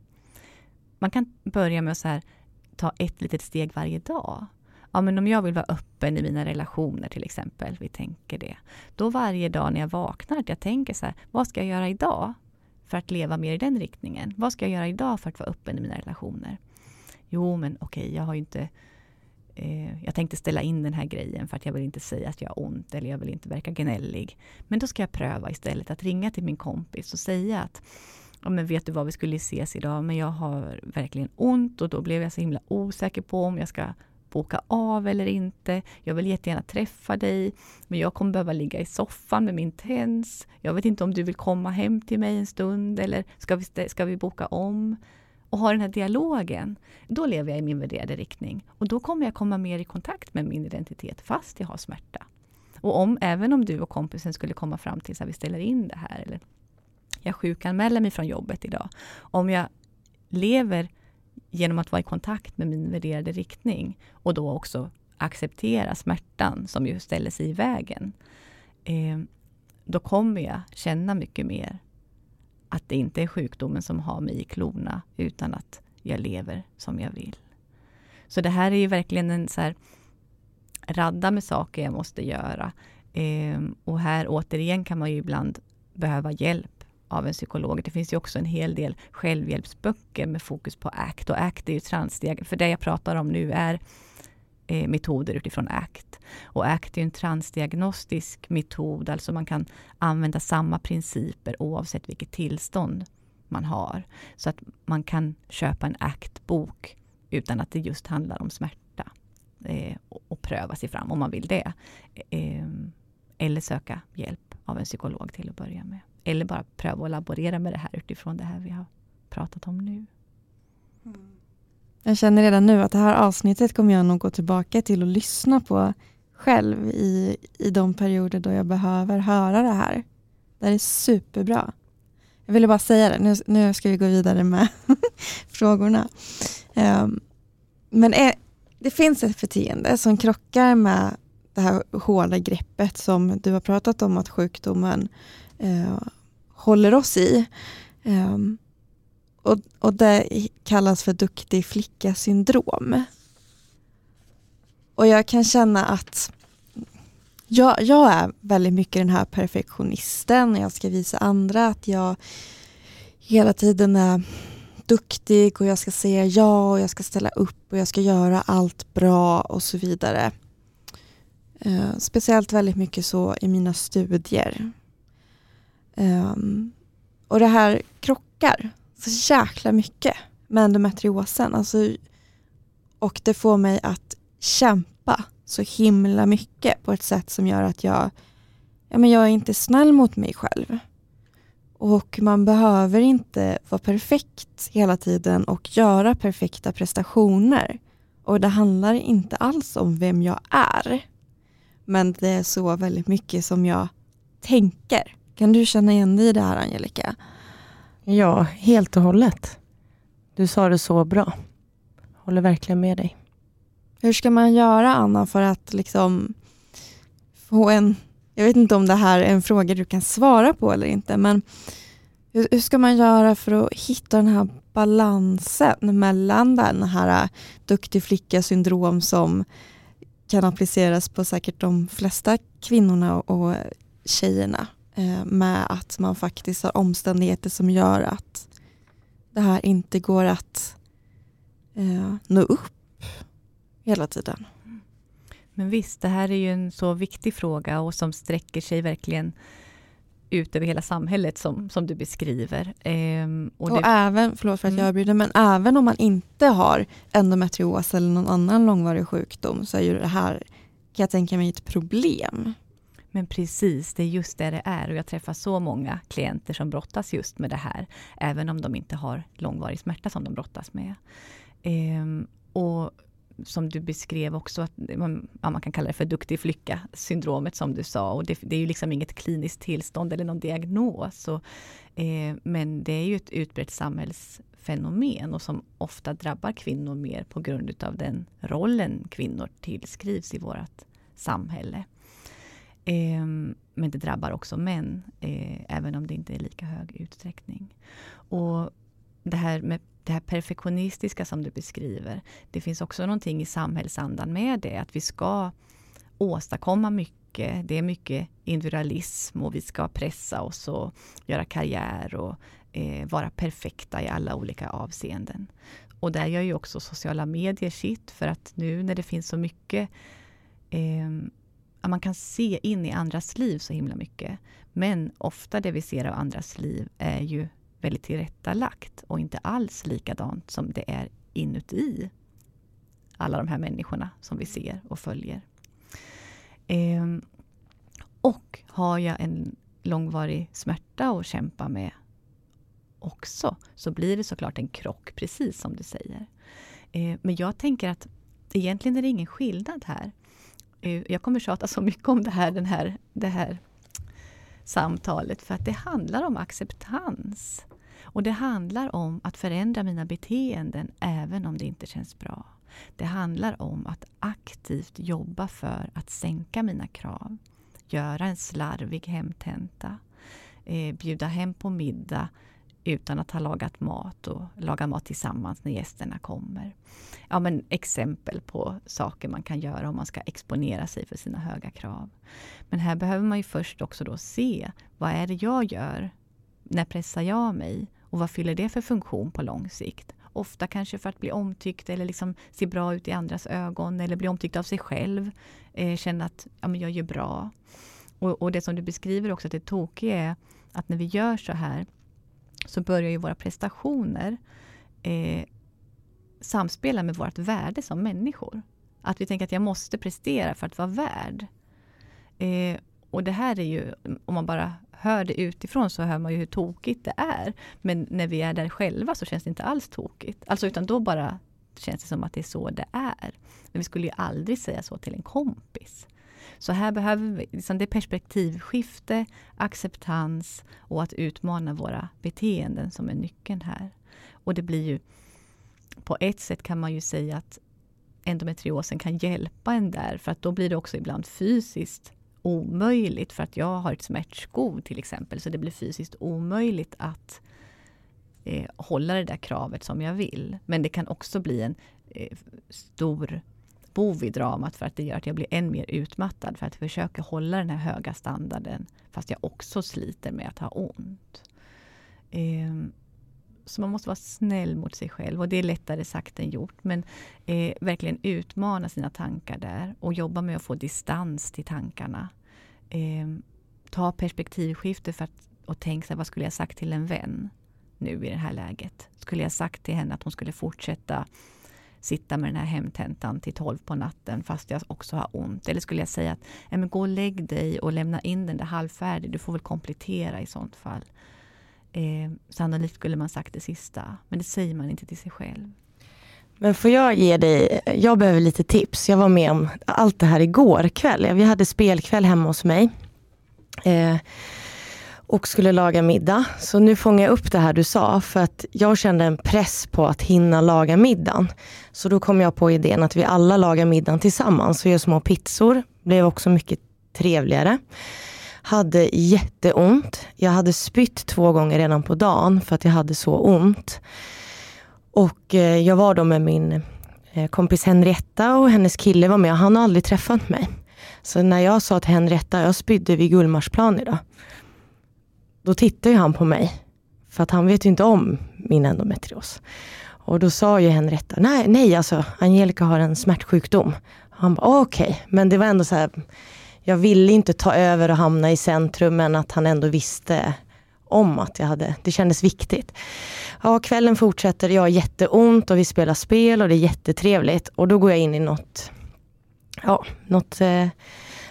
Man kan börja med att så här, ta ett litet steg varje dag. Ja, men om jag vill vara öppen i mina relationer till exempel, vi tänker det. Då varje dag när jag vaknar, att jag tänker så här, vad ska jag göra idag för att leva mer i den riktningen? Vad ska jag göra idag för att vara öppen i mina relationer? Jo, men okej, okay, jag har ju inte eh, jag tänkte ställa in den här grejen för att jag vill inte säga att jag har ont eller jag vill inte verka gnällig. Men då ska jag pröva istället att ringa till min kompis och säga att ja, men vet du vad, vi skulle ses idag, men jag har verkligen ont och då blev jag så himla osäker på om jag ska boka av eller inte. Jag vill jättegärna träffa dig, men jag kommer behöva ligga i soffan med min tens. Jag vet inte om du vill komma hem till mig en stund eller ska vi, ska vi boka om? Och har den här dialogen, då lever jag i min värderade riktning. Och då kommer jag komma mer i kontakt med min identitet fast jag har smärta. Och om, även om du och kompisen skulle komma fram till att vi ställer in det här, eller jag sjukanmäler mig från jobbet idag. Om jag lever genom att vara i kontakt med min värderade riktning och då också acceptera smärtan som ju ställer sig i vägen. Eh, då kommer jag känna mycket mer att det inte är sjukdomen som har mig i klorna utan att jag lever som jag vill. Så det här är ju verkligen en så här radda med saker jag måste göra. Eh, och här återigen kan man ju ibland behöva hjälp av en psykolog. Det finns ju också en hel del självhjälpsböcker med fokus på ACT och ACT är ju transdiagnos, För det jag pratar om nu är eh, metoder utifrån ACT. Och ACT är en transdiagnostisk metod, alltså man kan använda samma principer oavsett vilket tillstånd man har. Så att man kan köpa en ACT-bok utan att det just handlar om smärta eh, och, och, pröva sig fram om man vill det. Eh, eller söka hjälp av en psykolog till att börja med. Eller bara pröva att laborera med det här utifrån det här vi har pratat om nu. Mm. Jag känner redan nu att det här avsnittet kommer jag nog gå tillbaka till och lyssna på själv i, i de perioder då jag behöver höra det här. Det här är superbra. Jag ville bara säga det, nu, nu ska vi gå vidare med frågorna. Um, men är, det finns ett beteende som krockar med det här hårda greppet som du har pratat om att sjukdomen uh, håller oss i. Um, och, och det kallas för duktig flicka-syndrom. Och jag kan känna att jag, jag, är väldigt mycket den här perfektionisten. Jag ska visa andra att jag hela tiden är duktig och jag ska säga ja och jag ska ställa upp och jag ska göra allt bra och så vidare. Eh, speciellt väldigt mycket så i mina studier. Eh, och det här krockar så jäkla mycket med endometriosen. Alltså, och det får mig att kämpa så himla mycket på ett sätt som gör att jag, ja, men jag är inte snäll mot mig själv. Och man behöver inte vara perfekt hela tiden och göra perfekta prestationer. Och det handlar inte alls om vem jag är. Men det är så väldigt mycket som jag tänker. Kan du känna igen dig i det här Angelica? Ja, helt och hållet. Du sa det så bra. Håller verkligen med dig. Hur ska man göra Anna för att liksom få en, jag vet inte om det här är en fråga du kan svara på eller inte, men hur, hur ska man göra för att hitta den här balansen mellan den här duktig flicka-syndrom som kan appliceras på säkert de flesta kvinnorna och tjejerna med att man faktiskt har omständigheter som gör att det här inte går att eh, nå upp hela tiden. Men visst, det här är ju en så viktig fråga och som sträcker sig verkligen ut över hela samhället som, som du beskriver. Ehm, och, och även, förlåt för att jag mm. avbryter, men även om man inte har endometrios eller någon annan långvarig sjukdom så är ju det här, kan jag tänka mig, ett problem. Men precis, det är just det det är. Och jag träffar så många klienter som brottas just med det här. Även om de inte har långvarig smärta som de brottas med. Ehm, och som du beskrev också, att man, ja, man kan kalla det för duktig flicka-syndromet som du sa. Och det, det, är ju liksom inget kliniskt tillstånd eller någon diagnos. Och, eh, men det är ju ett utbrett samhällsfenomen och som ofta drabbar kvinnor mer på grund av den rollen kvinnor tillskrivs i vårt samhälle. Eh, men det drabbar också män, eh, även om det inte är lika hög utsträckning. Och det här med det här perfektionistiska som du beskriver, det finns också någonting i samhällsandan med det, att vi ska åstadkomma mycket. Det är mycket individualism och vi ska pressa oss och göra karriär och eh, vara perfekta i alla olika avseenden. Och där gör ju också sociala medier sitt, för att nu när det finns så mycket eh, man kan se in i andras liv så himla mycket. Men ofta det vi ser av andras liv är ju väldigt tillrättalagt och inte alls likadant som det är inuti alla de här människorna som vi ser och följer. Eh, och har jag en långvarig smärta att kämpa med också, så blir det såklart en krock, precis som du säger. Eh, men jag tänker att egentligen är det ingen skillnad här. Jag kommer tjata så mycket om det här, den här, det här samtalet för att det handlar om acceptans. Och det handlar om att förändra mina beteenden även om det inte känns bra. Det handlar om att aktivt jobba för att sänka mina krav. Göra en slarvig hemtenta. Eh, bjuda hem på middag utan att ha lagat mat och laga mat tillsammans när gästerna kommer. Ja, men exempel på saker man kan göra om man ska exponera sig för sina höga krav. Men här behöver man ju först också då se vad är det jag gör? När pressar jag mig? Och vad fyller det för funktion på lång sikt? Ofta kanske för att bli omtyckt eller liksom se bra ut i andras ögon eller bli omtyckt av sig själv. Eh, känna att ja, men jag gör bra. Och, och det som du beskriver också, att det tokiga är att när vi gör så här så börjar ju våra prestationer eh, samspela med vårt värde som människor. Att vi tänker att jag måste prestera för att vara värd. Eh, och det här är ju, om man bara hör det utifrån så hör man ju hur tokigt det är. Men när vi är där själva så känns det inte alls tokigt. Alltså utan då bara känns det som att det är så det är. Men vi skulle ju aldrig säga så till en kompis. Så här behöver vi, liksom det perspektivskifte, acceptans och att utmana våra beteenden som är nyckeln här. Och det blir ju, på ett sätt kan man ju säga att endometriosen kan hjälpa en där, för att då blir det också ibland fysiskt omöjligt, för att jag har ett smärtskov till exempel, så det blir fysiskt omöjligt att eh, hålla det där kravet som jag vill. Men det kan också bli en eh, stor bov i dramat för att det gör att jag blir än mer utmattad för att jag försöker hålla den här höga standarden fast jag också sliter med att ha ont. Eh, så man måste vara snäll mot sig själv och det är lättare sagt än gjort. Men eh, verkligen utmana sina tankar där och jobba med att få distans till tankarna. Eh, ta perspektivskifte för att, och tänk sig vad skulle jag sagt till en vän nu i det här läget? Skulle jag sagt till henne att hon skulle fortsätta sitta med den här hemtentan till tolv på natten fast jag också har ont? Eller skulle jag säga att men gå och lägg dig och lämna in den där halvfärdig, du får väl komplettera i sånt fall. Eh, sannolikt skulle man sagt det sista, men det säger man inte till sig själv. Men får jag ge dig, jag behöver lite tips. Jag var med om allt det här igår kväll. Vi hade spelkväll hemma hos mig. Eh, och skulle laga middag. Så nu fångar jag upp det här du sa för att jag kände en press på att hinna laga middagen. Så då kom jag på idén att vi alla lagar middagen tillsammans och gör små pizzor. Blev också mycket trevligare. Hade jätteont. Jag hade spytt två gånger redan på dagen för att jag hade så ont. Och eh, jag var då med min eh, kompis Henrietta och hennes kille var med. Han har aldrig träffat mig. Så när jag sa till Henrietta, jag spydde vid Gullmarsplan idag. Då tittade han på mig. För att han vet ju inte om min endometrios. Och då sa ju Henrietta, nej, nej alltså Angelica har en smärtsjukdom. Han bara, okej, okay. men det var ändå så här, jag ville inte ta över och hamna i centrum men att han ändå visste om att jag hade, det kändes viktigt. Ja, kvällen fortsätter, jag har jätteont och vi spelar spel och det är jättetrevligt. Och då går jag in i något, ja, något eh,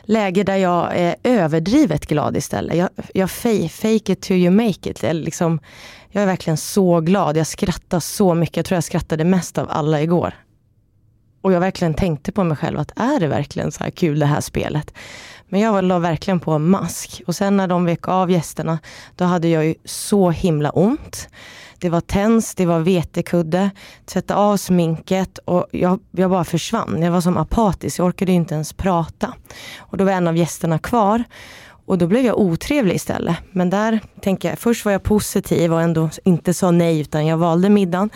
läge där jag är överdrivet glad istället. Jag, jag fake, fake it till you make it. Eller liksom, jag är verkligen så glad. Jag skrattar så mycket. Jag tror jag skrattade mest av alla igår. Och jag verkligen tänkte på mig själv att är det verkligen så här kul det här spelet? Men jag la verkligen på mask. Och sen när de vek av gästerna, då hade jag ju så himla ont. Det var tens, det var vetekudde, tvätta av sminket och jag, jag bara försvann. Jag var som apatisk, jag orkade inte ens prata. Och då var en av gästerna kvar och då blev jag otrevlig istället. Men där tänker jag, först var jag positiv och ändå inte sa nej utan jag valde middagen.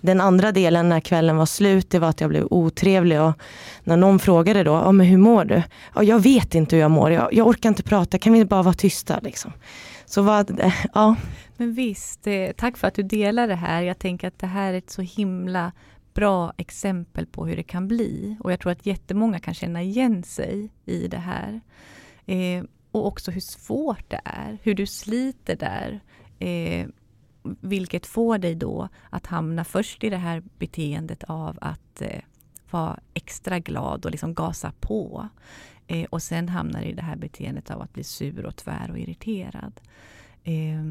Den andra delen när kvällen var slut, det var att jag blev otrevlig och när någon frågade då, ja men hur mår du? Ja, jag vet inte hur jag mår, jag, jag orkar inte prata, kan vi bara vara tysta liksom? Så vad, ja. Men visst, eh, tack för att du delar det här. Jag tänker att det här är ett så himla bra exempel på hur det kan bli. Och jag tror att jättemånga kan känna igen sig i det här. Eh, och också hur svårt det är, hur du sliter där. Eh, vilket får dig då att hamna först i det här beteendet av att eh, vara extra glad och liksom gasa på. Eh, och sen hamnar i det här beteendet av att bli sur och tvär och irriterad. Eh,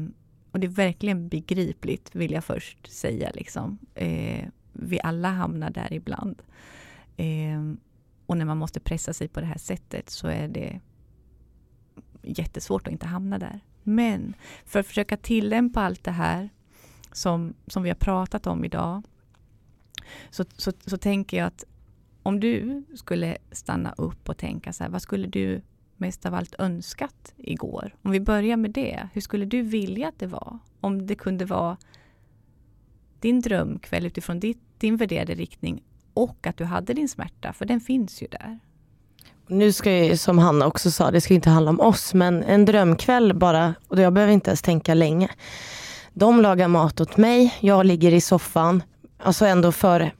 och det är verkligen begripligt, vill jag först säga. Liksom. Eh, vi alla hamnar där ibland. Eh, och när man måste pressa sig på det här sättet så är det jättesvårt att inte hamna där. Men för att försöka tillämpa allt det här som, som vi har pratat om idag så, så, så tänker jag att om du skulle stanna upp och tänka så här, vad skulle du mest av allt önskat igår? Om vi börjar med det, hur skulle du vilja att det var? Om det kunde vara din drömkväll utifrån ditt, din värderade riktning och att du hade din smärta, för den finns ju där. Nu ska ju, som Hanna också sa, det ska inte handla om oss, men en drömkväll bara, och jag behöver inte ens tänka länge. De lagar mat åt mig, jag ligger i soffan, alltså ändå för,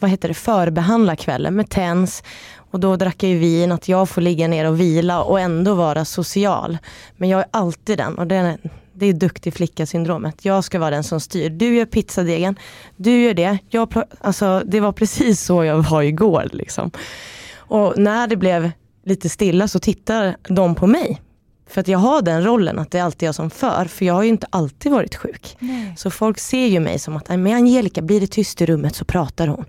vad heter det, förbehandla kvällen med TENS. Och då drack jag ju vin, att jag får ligga ner och vila och ändå vara social. Men jag är alltid den, och det är, det är duktig flicka-syndromet. Jag ska vara den som styr. Du gör pizzadegen, du gör det. Jag, alltså, det var precis så jag var igår. Liksom. Och när det blev lite stilla så tittar de på mig. För att jag har den rollen att det är alltid jag som för, för jag har ju inte alltid varit sjuk. Nej. Så folk ser ju mig som att, med Angelica, blir det tyst i rummet så pratar hon.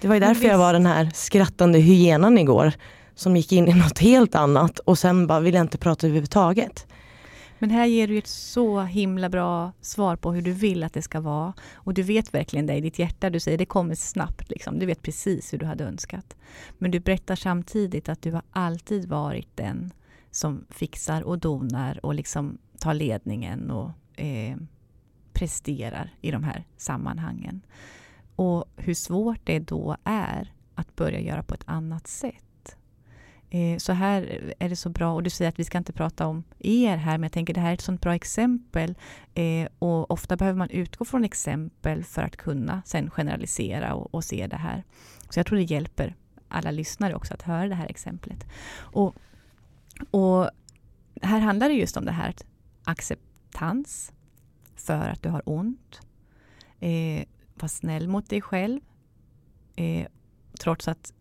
Det var ju därför jag var den här skrattande hyenan igår, som gick in i något helt annat och sen bara ville jag inte prata överhuvudtaget. Men här ger du ett så himla bra svar på hur du vill att det ska vara. Och du vet verkligen det i ditt hjärta. Du säger det kommer snabbt. Liksom. Du vet precis hur du hade önskat. Men du berättar samtidigt att du har alltid varit den som fixar och donar och liksom tar ledningen och eh, presterar i de här sammanhangen. Och hur svårt det då är att börja göra på ett annat sätt. Eh, så här är det så bra, och du säger att vi ska inte prata om er här, men jag tänker det här är ett sånt bra exempel. Eh, och ofta behöver man utgå från exempel för att kunna sen generalisera och, och se det här. Så jag tror det hjälper alla lyssnare också att höra det här exemplet. Och och här handlar det just om det här acceptans för att du har ont. Eh, var snäll mot dig själv. Eh, trots att,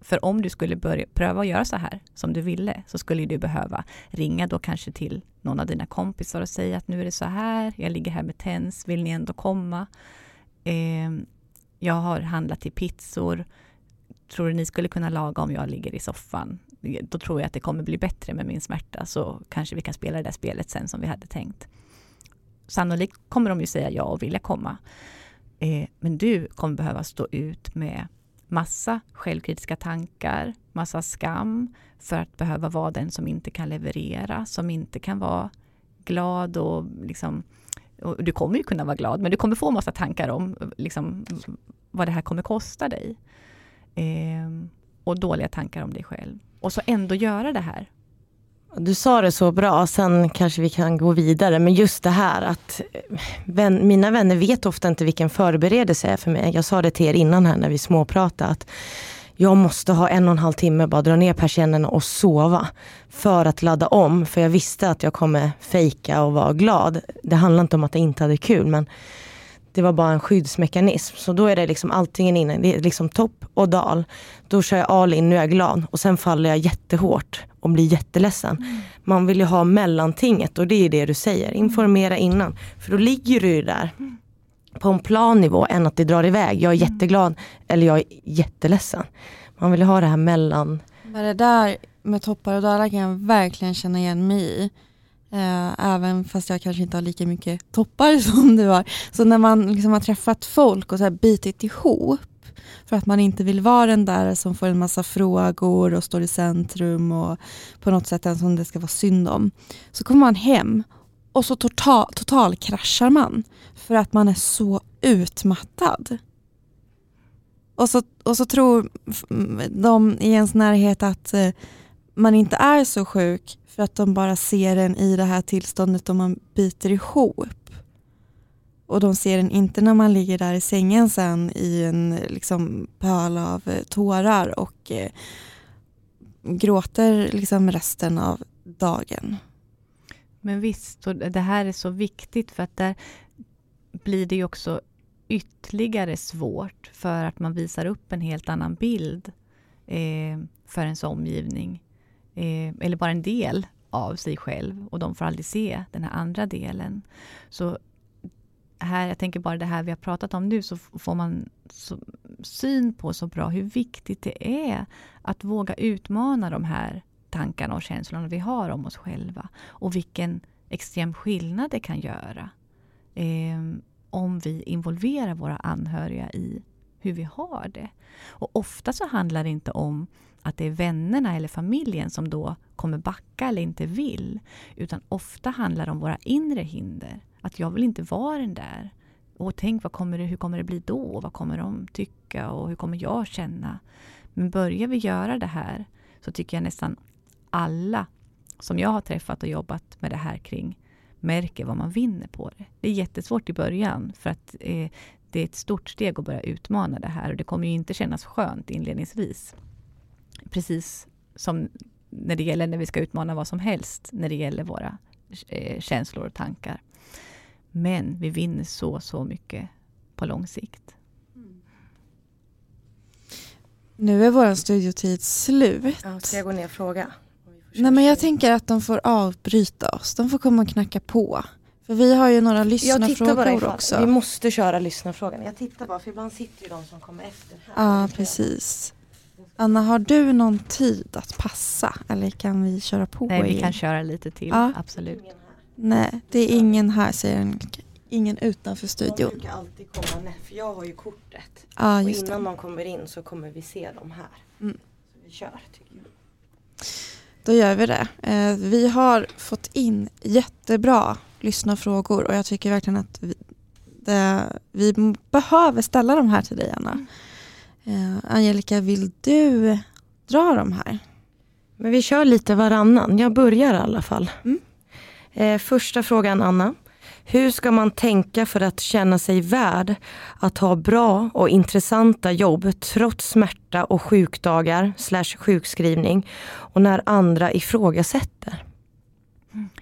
för om du skulle börja pröva att göra så här som du ville, så skulle du behöva ringa då kanske till någon av dina kompisar och säga att nu är det så här, jag ligger här med TENS, vill ni ändå komma? Eh, jag har handlat till pizzor, tror du ni skulle kunna laga om jag ligger i soffan? Då tror jag att det kommer bli bättre med min smärta så kanske vi kan spela det där spelet sen som vi hade tänkt. Sannolikt kommer de ju säga ja och vilja komma. Eh, men du kommer behöva stå ut med massa självkritiska tankar, massa skam för att behöva vara den som inte kan leverera, som inte kan vara glad och liksom och du kommer ju kunna vara glad, men du kommer få massa tankar om liksom, vad det här kommer kosta dig. Eh, och dåliga tankar om dig själv och så ändå göra det här. Du sa det så bra, sen kanske vi kan gå vidare. Men just det här att eh, vän, mina vänner vet ofta inte vilken förberedelse är för mig. Jag sa det till er innan här när vi småpratade. Att jag måste ha en och en halv timme, bara dra ner persiennerna och sova. För att ladda om, för jag visste att jag kommer fejka och vara glad. Det handlar inte om att jag inte hade kul, men det var bara en skyddsmekanism. Så då är det liksom allting inne, det är liksom topp och dal. Då kör jag all in, nu är jag glad. Och sen faller jag jättehårt och blir jätteledsen. Mm. Man vill ju ha mellantinget och det är det du säger. Informera innan. För då ligger du ju där mm. på en plan nivå än att det drar iväg. Jag är mm. jätteglad eller jag är jätteledsen. Man vill ha det här mellan. Men det där med toppar och dalar kan jag verkligen känna igen mig i. Eh, även fast jag kanske inte har lika mycket toppar som du har. Så när man liksom har träffat folk och så här bitit ihop för att man inte vill vara den där som får en massa frågor och står i centrum och på något sätt den som det ska vara synd om. Så kommer man hem och så total, total kraschar man för att man är så utmattad. Och så, och så tror de i ens närhet att eh, man inte är så sjuk för att de bara ser en i det här tillståndet om man biter ihop. Och de ser en inte när man ligger där i sängen sen i en liksom, pöl av eh, tårar och eh, gråter liksom resten av dagen. Men visst, och det här är så viktigt för att där blir det ju också ytterligare svårt för att man visar upp en helt annan bild eh, för ens omgivning eh, eller bara en del av sig själv och de får aldrig se den här andra delen. Så här, jag tänker bara det här vi har pratat om nu, så får man så, syn på så bra hur viktigt det är att våga utmana de här tankarna och känslorna vi har om oss själva. Och vilken extrem skillnad det kan göra eh, om vi involverar våra anhöriga i hur vi har det. Och ofta så handlar det inte om att det är vännerna eller familjen som då kommer backa eller inte vill. Utan ofta handlar det om våra inre hinder. Att jag vill inte vara den där. Och tänk, vad kommer det, hur kommer det bli då? Vad kommer de tycka? Och hur kommer jag känna? Men börjar vi göra det här så tycker jag nästan alla som jag har träffat och jobbat med det här kring märker vad man vinner på det. Det är jättesvårt i början för att eh, det är ett stort steg att börja utmana det här och det kommer ju inte kännas skönt inledningsvis. Precis som när det gäller när vi ska utmana vad som helst när det gäller våra eh, känslor och tankar. Men vi vinner så, så mycket på lång sikt. Nu är vår studiotid slut. Ja, ska jag gå ner och fråga? Nej men jag tänker att de får avbryta oss. De får komma och knacka på. För vi har ju några lyssnarfrågor också. Vi måste köra lyssnarfrågan. Jag tittar bara för ibland sitter ju de som kommer efter här. Ja precis. Anna, har du någon tid att passa? Eller kan vi köra på? Nej, vi igen? kan köra lite till. Ja. Absolut. Nej, det är ingen här säger en, ingen utanför De studion. brukar alltid komma ner, för jag har ju kortet. Ja, och just innan det. de kommer in så kommer vi se dem här. Mm. Så vi kör tycker jag. Då gör vi det. Eh, vi har fått in jättebra lyssnarfrågor och jag tycker verkligen att vi, det, vi behöver ställa de här till dig Anna. Eh, Angelica, vill du dra de här? Men vi kör lite varannan. Jag börjar i alla fall. Mm. Eh, första frågan Anna. Hur ska man tänka för att känna sig värd att ha bra och intressanta jobb trots smärta och sjukdagar slash sjukskrivning och när andra ifrågasätter?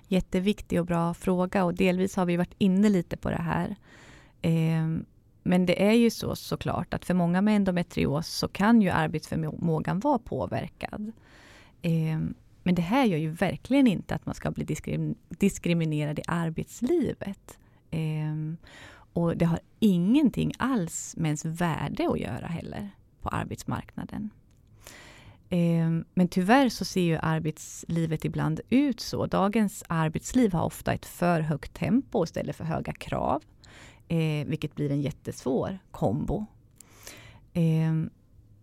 Jätteviktig och bra fråga och delvis har vi varit inne lite på det här. Ehm, men det är ju så såklart att för många med endometrios så kan ju arbetsförmågan vara påverkad. Ehm, men det här gör ju verkligen inte att man ska bli diskrim- diskriminerad i arbetslivet. Ehm, och det har ingenting alls med ens värde att göra heller på arbetsmarknaden. Ehm, men tyvärr så ser ju arbetslivet ibland ut så. Dagens arbetsliv har ofta ett för högt tempo istället för höga krav. Eh, vilket blir en jättesvår kombo. Eh,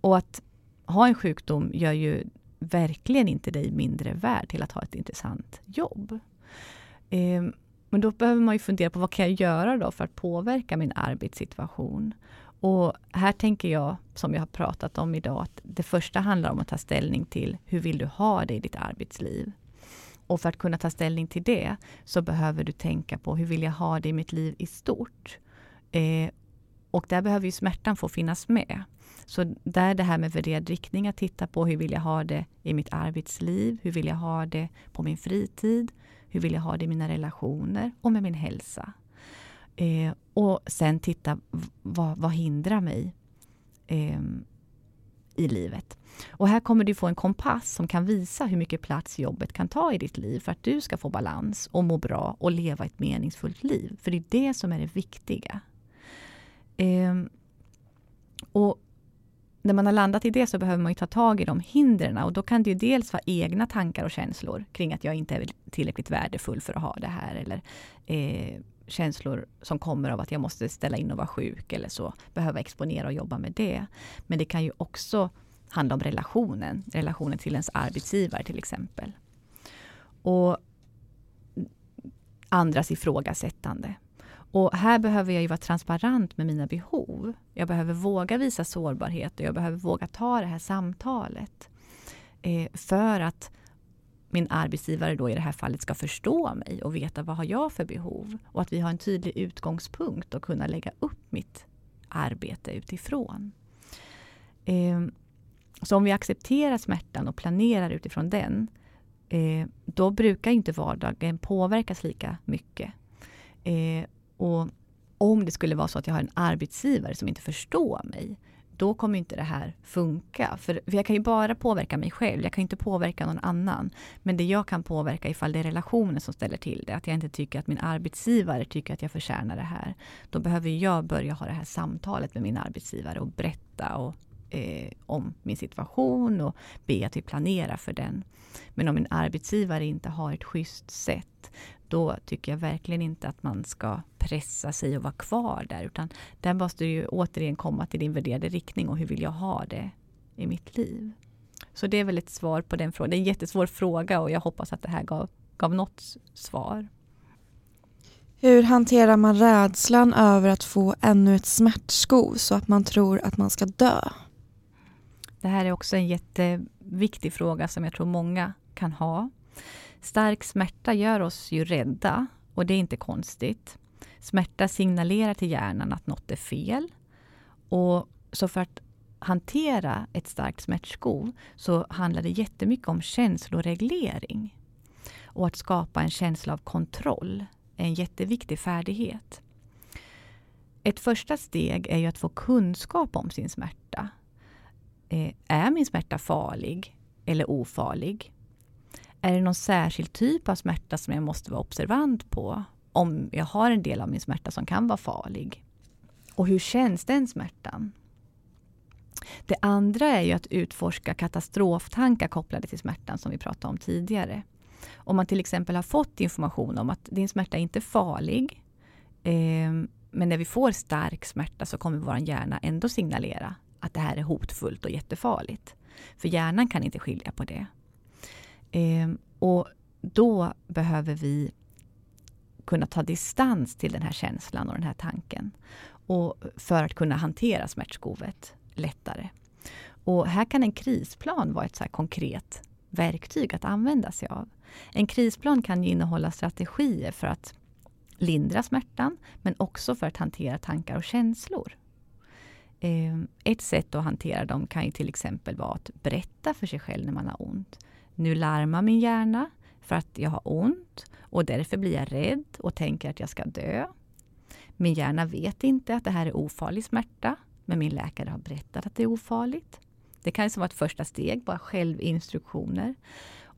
och att ha en sjukdom gör ju verkligen inte dig mindre värd till att ha ett intressant jobb. Eh, men då behöver man ju fundera på vad kan jag göra då för att påverka min arbetssituation? Och här tänker jag, som jag har pratat om idag, att det första handlar om att ta ställning till hur vill du ha det i ditt arbetsliv? Och för att kunna ta ställning till det så behöver du tänka på hur vill jag ha det i mitt liv i stort? Eh, och där behöver ju smärtan få finnas med. Så där det här med värderad riktning, att titta på hur vill jag ha det i mitt arbetsliv? Hur vill jag ha det på min fritid? Hur vill jag ha det i mina relationer och med min hälsa? Eh, och sen titta, vad, vad hindrar mig eh, i livet? Och här kommer du få en kompass som kan visa hur mycket plats jobbet kan ta i ditt liv för att du ska få balans och må bra och leva ett meningsfullt liv. För det är det som är det viktiga. Ehm, och när man har landat i det så behöver man ju ta tag i de hindren och då kan det ju dels vara egna tankar och känslor kring att jag inte är tillräckligt värdefull för att ha det här eller eh, känslor som kommer av att jag måste ställa in och vara sjuk eller så, behöva exponera och jobba med det. Men det kan ju också handla om relationen, relationen till ens arbetsgivare till exempel. Och andras ifrågasättande. Och här behöver jag ju vara transparent med mina behov. Jag behöver våga visa sårbarhet och jag behöver våga ta det här samtalet. Eh, för att min arbetsgivare då i det här fallet ska förstå mig och veta vad har jag för behov. Och att vi har en tydlig utgångspunkt och kunna lägga upp mitt arbete utifrån. Eh, så om vi accepterar smärtan och planerar utifrån den, eh, då brukar inte vardagen påverkas lika mycket. Eh, och om det skulle vara så att jag har en arbetsgivare som inte förstår mig, då kommer inte det här funka. För, för jag kan ju bara påverka mig själv, jag kan inte påverka någon annan. Men det jag kan påverka ifall det är relationen som ställer till det, att jag inte tycker att min arbetsgivare tycker att jag förtjänar det här. Då behöver jag börja ha det här samtalet med min arbetsgivare och berätta och eh, om min situation och be att vi planerar för den. Men om en arbetsgivare inte har ett schysst sätt, då tycker jag verkligen inte att man ska pressa sig och vara kvar där, utan där måste du ju återigen komma till din värderade riktning och hur vill jag ha det i mitt liv? Så det är väl ett svar på den frågan. Det är en jättesvår fråga och jag hoppas att det här gav, gav något svar. Hur hanterar man rädslan över att få ännu ett smärtsko så att man tror att man ska dö? Det här är också en jätteviktig fråga som jag tror många kan ha. Stark smärta gör oss ju rädda och det är inte konstigt. Smärta signalerar till hjärnan att något är fel. Och så för att hantera ett starkt smärtskov så handlar det jättemycket om känsloreglering. Och att skapa en känsla av kontroll är en jätteviktig färdighet. Ett första steg är ju att få kunskap om sin smärta. Eh, är min smärta farlig eller ofarlig? Är det någon särskild typ av smärta som jag måste vara observant på? Om jag har en del av min smärta som kan vara farlig. Och hur känns den smärtan? Det andra är ju att utforska katastroftankar kopplade till smärtan som vi pratade om tidigare. Om man till exempel har fått information om att din smärta är inte farlig, eh, men när vi får stark smärta så kommer vår hjärna ändå signalera att det här är hotfullt och jättefarligt. För hjärnan kan inte skilja på det. Eh, och då behöver vi kunna ta distans till den här känslan och den här tanken. Och för att kunna hantera smärtskovet lättare. Och här kan en krisplan vara ett så konkret verktyg att använda sig av. En krisplan kan innehålla strategier för att lindra smärtan, men också för att hantera tankar och känslor. Ehm, ett sätt att hantera dem kan ju till exempel vara att berätta för sig själv när man har ont. Nu larmar min hjärna för att jag har ont och därför blir jag rädd och tänker att jag ska dö. Min hjärna vet inte att det här är ofarlig smärta, men min läkare har berättat att det är ofarligt. Det kan vara ett första steg, bara självinstruktioner.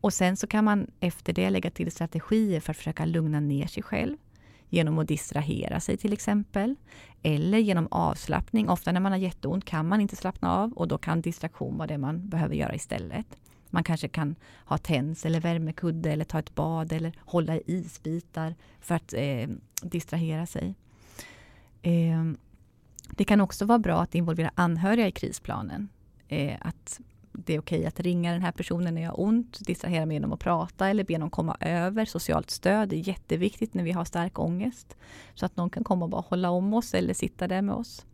Och sen så kan man efter det lägga till strategier för att försöka lugna ner sig själv. Genom att distrahera sig till exempel. Eller genom avslappning. Ofta när man har jätteont kan man inte slappna av och då kan distraktion vara det man behöver göra istället. Man kanske kan ha tens eller värmekudde eller ta ett bad eller hålla i isbitar för att eh, distrahera sig. Eh, det kan också vara bra att involvera anhöriga i krisplanen. Eh, att det är okej att ringa den här personen när jag har ont, distrahera mig genom att prata eller be någon komma över. Socialt stöd är jätteviktigt när vi har stark ångest. Så att någon kan komma och bara hålla om oss eller sitta där med oss.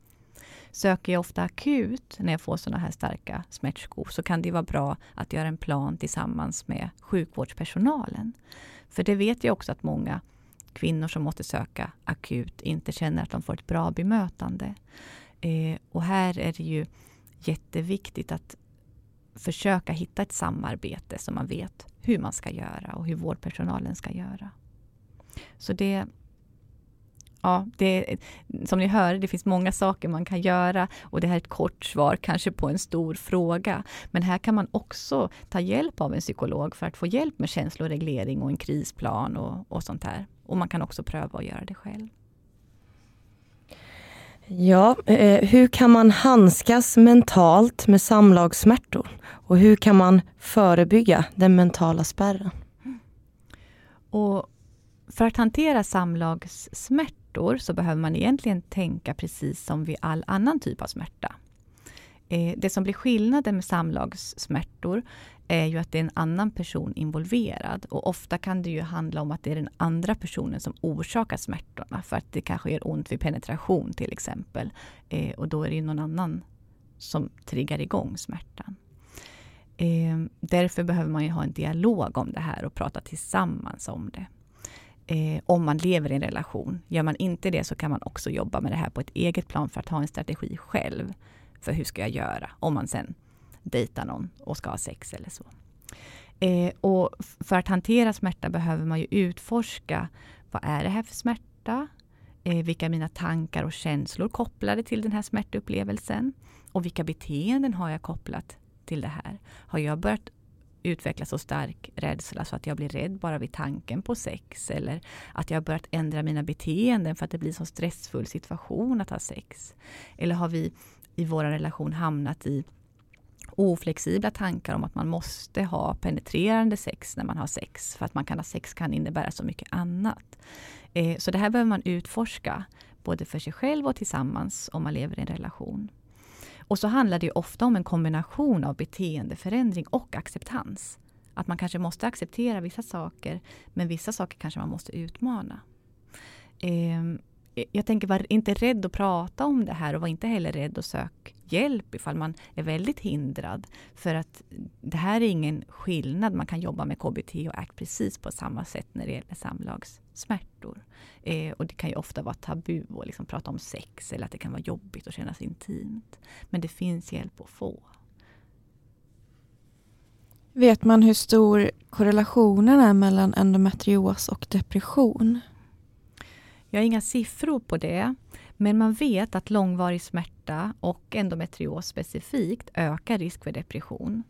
Söker jag ofta akut när jag får sådana här starka smärtskov så kan det vara bra att göra en plan tillsammans med sjukvårdspersonalen. För det vet jag också att många kvinnor som måste söka akut inte känner att de får ett bra bemötande. Eh, och här är det ju jätteviktigt att försöka hitta ett samarbete så man vet hur man ska göra och hur vårdpersonalen ska göra. Så det, ja, det, som ni hör, det finns många saker man kan göra och det här är ett kort svar kanske på en stor fråga. Men här kan man också ta hjälp av en psykolog för att få hjälp med känsloreglering och en krisplan och, och sånt här. Och man kan också pröva att göra det själv. Ja, eh, hur kan man handskas mentalt med samlagssmärtor? Och hur kan man förebygga den mentala spärren? Och för att hantera samlagssmärtor så behöver man egentligen tänka precis som vid all annan typ av smärta. Eh, det som blir skillnaden med samlagssmärtor är ju att det är en annan person involverad. Och ofta kan det ju handla om att det är den andra personen som orsakar smärtorna. För att det kanske gör ont vid penetration till exempel. Eh, och då är det ju någon annan som triggar igång smärtan. Eh, därför behöver man ju ha en dialog om det här och prata tillsammans om det. Eh, om man lever i en relation. Gör man inte det så kan man också jobba med det här på ett eget plan för att ha en strategi själv. För hur ska jag göra om man sen dejta någon och ska ha sex eller så. Eh, och för att hantera smärta behöver man ju utforska vad är det här för smärta? Eh, vilka är mina tankar och känslor kopplade till den här smärtupplevelsen? Och vilka beteenden har jag kopplat till det här? Har jag börjat utveckla så stark rädsla så att jag blir rädd bara vid tanken på sex? Eller att jag har börjat ändra mina beteenden för att det blir en så stressfull situation att ha sex? Eller har vi i vår relation hamnat i oflexibla tankar om att man måste ha penetrerande sex när man har sex. För att man kan ha sex kan innebära så mycket annat. Eh, så det här behöver man utforska, både för sig själv och tillsammans om man lever i en relation. Och så handlar det ofta om en kombination av beteendeförändring och acceptans. Att man kanske måste acceptera vissa saker, men vissa saker kanske man måste utmana. Eh, jag tänker, var inte rädd att prata om det här och var inte heller rädd att söka hjälp ifall man är väldigt hindrad. För att det här är ingen skillnad. Man kan jobba med KBT och ACT precis på samma sätt när det gäller samlagssmärtor. Eh, och det kan ju ofta vara tabu att liksom prata om sex eller att det kan vara jobbigt och kännas intimt. Men det finns hjälp att få. Vet man hur stor korrelationen är mellan endometrios och depression? Jag har inga siffror på det, men man vet att långvarig smärta och endometrios specifikt ökar risk för depression.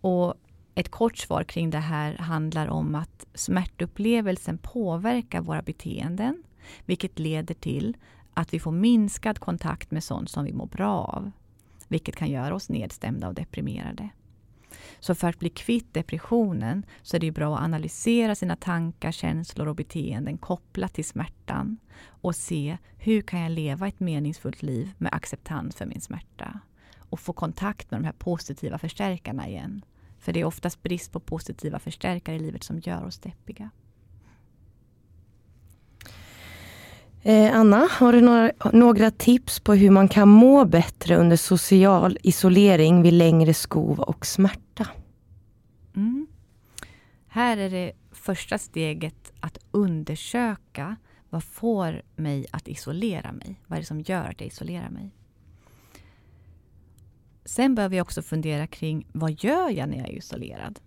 Och ett kort svar kring det här handlar om att smärtupplevelsen påverkar våra beteenden, vilket leder till att vi får minskad kontakt med sånt som vi mår bra av, vilket kan göra oss nedstämda och deprimerade. Så för att bli kvitt depressionen så är det bra att analysera sina tankar, känslor och beteenden kopplat till smärtan och se hur kan jag leva ett meningsfullt liv med acceptans för min smärta och få kontakt med de här positiva förstärkarna igen. För det är oftast brist på positiva förstärkare i livet som gör oss deppiga. Eh, Anna, har du några, några, tips på hur man kan må bättre under social isolering vid längre skov och smärta? Mm. Här är det första steget att undersöka vad får mig att isolera mig? Vad är det som gör att jag isolerar mig? Sen behöver jag också fundera kring vad gör jag när jag är isolerad?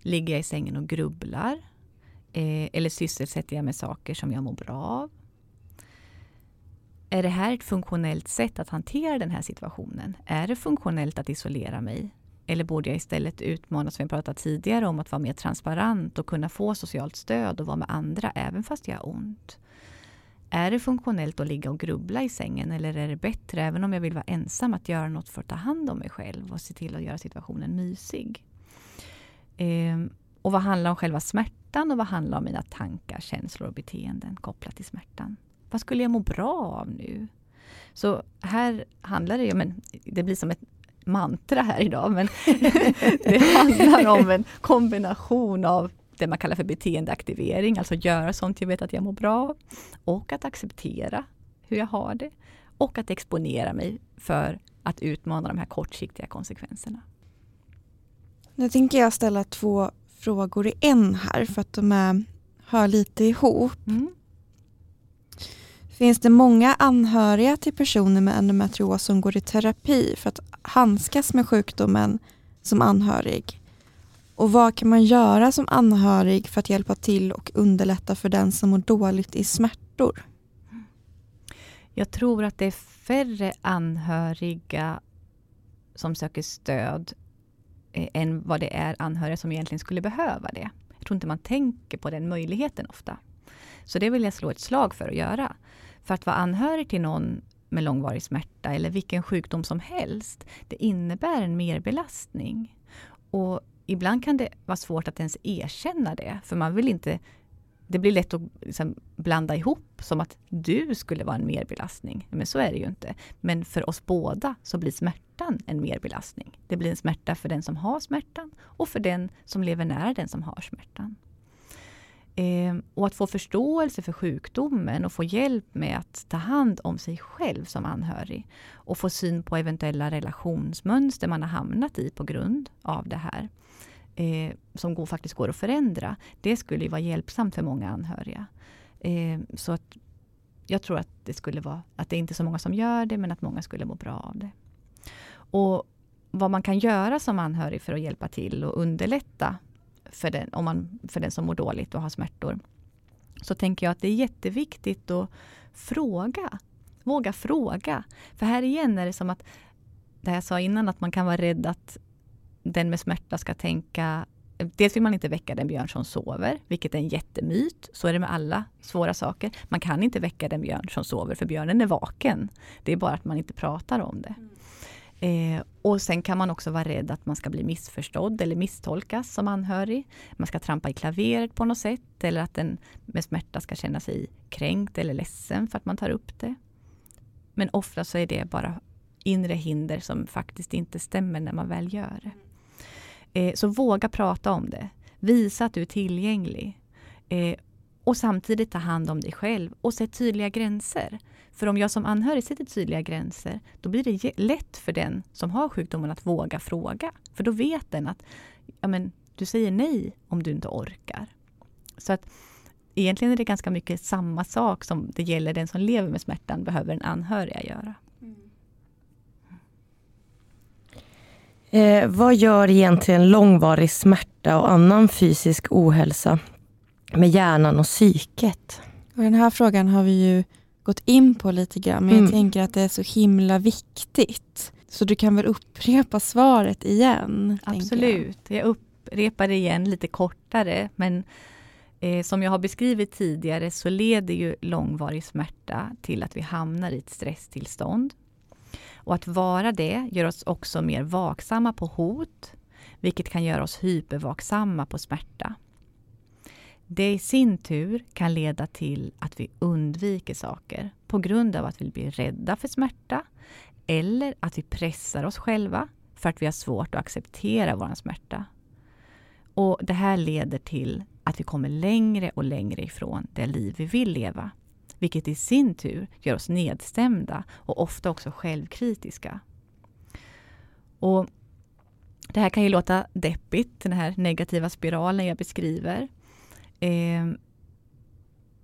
Ligger jag i sängen och grubblar? Eh, eller sysselsätter jag med saker som jag mår bra av? Är det här ett funktionellt sätt att hantera den här situationen? Är det funktionellt att isolera mig? Eller borde jag istället utmana, som vi pratat tidigare om, att vara mer transparent och kunna få socialt stöd och vara med andra även fast jag har ont? Är det funktionellt att ligga och grubbla i sängen eller är det bättre, även om jag vill vara ensam, att göra något för att ta hand om mig själv och se till att göra situationen mysig? Eh, och vad handlar om själva smärtan och vad handlar om mina tankar, känslor och beteenden kopplat till smärtan? Vad skulle jag må bra av nu? Så här handlar det ju, men det blir som ett mantra här idag, men det handlar om en kombination av det man kallar för beteendeaktivering, alltså göra sånt jag vet att jag mår bra och att acceptera hur jag har det och att exponera mig för att utmana de här kortsiktiga konsekvenserna. Nu tänker jag ställa två frågor i en här för att de är, hör lite ihop. Mm. Finns det många anhöriga till personer med endometrios som går i terapi för att handskas med sjukdomen som anhörig? Och vad kan man göra som anhörig för att hjälpa till och underlätta för den som mår dåligt i smärtor? Jag tror att det är färre anhöriga som söker stöd eh, än vad det är anhöriga som egentligen skulle behöva det. Jag tror inte man tänker på den möjligheten ofta. Så det vill jag slå ett slag för att göra. För att vara anhörig till någon med långvarig smärta eller vilken sjukdom som helst, det innebär en merbelastning. Och ibland kan det vara svårt att ens erkänna det, för man vill inte det blir lätt att liksom blanda ihop som att du skulle vara en merbelastning. Men så är det ju inte. Men för oss båda så blir smärta smärtan en merbelastning. Det blir en smärta för den som har smärtan och för den som lever nära den som har smärtan. Eh, och att få förståelse för sjukdomen och få hjälp med att ta hand om sig själv som anhörig. Och få syn på eventuella relationsmönster man har hamnat i på grund av det här. Eh, som går, faktiskt går att förändra. Det skulle vara hjälpsamt för många anhöriga. Eh, så att jag tror att det skulle vara, att det är inte är så många som gör det, men att många skulle må bra av det. Och vad man kan göra som anhörig för att hjälpa till och underlätta för den, om man, för den som mår dåligt och har smärtor. Så tänker jag att det är jätteviktigt att fråga. Våga fråga. För här igen är det som att, det jag sa innan, att man kan vara rädd att den med smärta ska tänka dels vill man inte väcka den björn som sover, vilket är en jättemyt. Så är det med alla svåra saker. Man kan inte väcka den björn som sover, för björnen är vaken. Det är bara att man inte pratar om det. Mm. Eh, och sen kan man också vara rädd att man ska bli missförstådd eller misstolkas som anhörig. Man ska trampa i klaveret på något sätt eller att den med smärta ska känna sig kränkt eller ledsen för att man tar upp det. Men ofta så är det bara inre hinder som faktiskt inte stämmer när man väl gör det. Eh, så våga prata om det. Visa att du är tillgänglig. Eh, och samtidigt ta hand om dig själv och sätt tydliga gränser. För om jag som anhörig sätter tydliga gränser, då blir det lätt för den som har sjukdomen att våga fråga. För då vet den att ja, men, du säger nej om du inte orkar. Så att egentligen är det ganska mycket samma sak som det gäller den som lever med smärtan behöver en anhöriga göra. Mm. Eh, vad gör egentligen långvarig smärta och annan fysisk ohälsa med hjärnan och psyket? Och den här frågan har vi ju gått in på lite grann, men mm. jag tänker att det är så himla viktigt. Så du kan väl upprepa svaret igen? Absolut, jag. jag upprepar det igen lite kortare, men eh, som jag har beskrivit tidigare så leder ju långvarig smärta till att vi hamnar i ett stresstillstånd. Och att vara det gör oss också mer vaksamma på hot, vilket kan göra oss hypervaksamma på smärta. Det i sin tur kan leda till att vi undviker saker på grund av att vi blir rädda för smärta eller att vi pressar oss själva för att vi har svårt att acceptera vår smärta. Och Det här leder till att vi kommer längre och längre ifrån det liv vi vill leva vilket i sin tur gör oss nedstämda och ofta också självkritiska. Och det här kan ju låta deppigt, den här negativa spiralen jag beskriver. Ehm,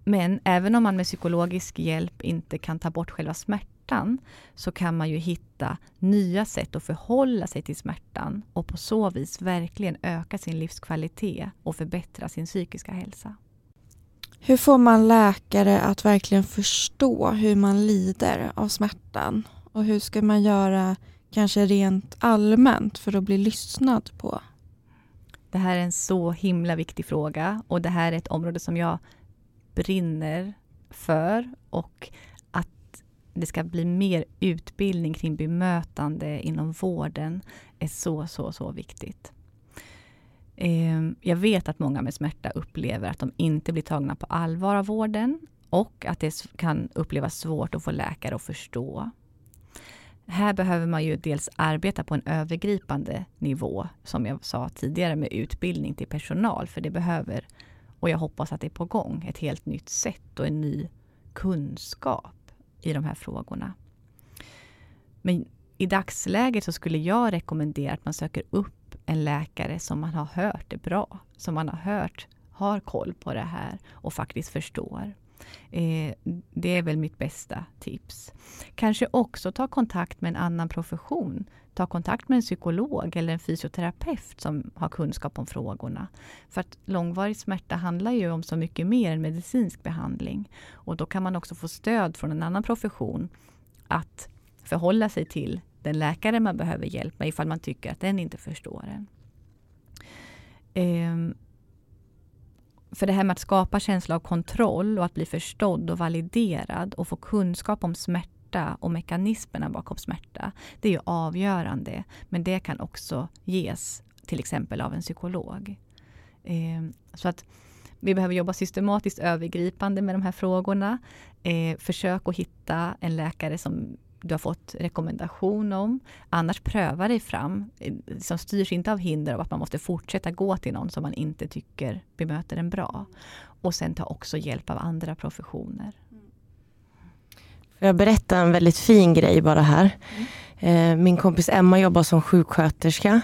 men även om man med psykologisk hjälp inte kan ta bort själva smärtan så kan man ju hitta nya sätt att förhålla sig till smärtan och på så vis verkligen öka sin livskvalitet och förbättra sin psykiska hälsa. Hur får man läkare att verkligen förstå hur man lider av smärtan? Och hur ska man göra kanske rent allmänt för att bli lyssnad på? Det här är en så himla viktig fråga och det här är ett område som jag brinner för och att det ska bli mer utbildning kring bemötande inom vården är så, så, så viktigt. Ehm, jag vet att många med smärta upplever att de inte blir tagna på allvar av vården och att det kan upplevas svårt att få läkare att förstå. Här behöver man ju dels arbeta på en övergripande nivå, som jag sa tidigare, med utbildning till personal, för det behöver, och jag hoppas att det är på gång, ett helt nytt sätt och en ny kunskap i de här frågorna. Men i dagsläget så skulle jag rekommendera att man söker upp en läkare som man har hört är bra, som man har hört har koll på det här och faktiskt förstår. Eh, det är väl mitt bästa tips. Kanske också ta kontakt med en annan profession. Ta kontakt med en psykolog eller en fysioterapeut som har kunskap om frågorna. För att långvarig smärta handlar ju om så mycket mer än medicinsk behandling. Och då kan man också få stöd från en annan profession att förhålla sig till den läkare man behöver hjälp med ifall man tycker att den inte förstår en. Eh, för det här med att skapa känsla av kontroll och att bli förstådd och validerad och få kunskap om smärta och mekanismerna bakom smärta. Det är ju avgörande. Men det kan också ges till exempel av en psykolog. Eh, så att vi behöver jobba systematiskt övergripande med de här frågorna. Eh, försök att hitta en läkare som du har fått rekommendation om. Annars pröva dig fram. Som styrs inte av hinder av att man måste fortsätta gå till någon som man inte tycker bemöter en bra. Och sen ta också hjälp av andra professioner. Får jag berätta en väldigt fin grej bara här. Mm. Min kompis Emma jobbar som sjuksköterska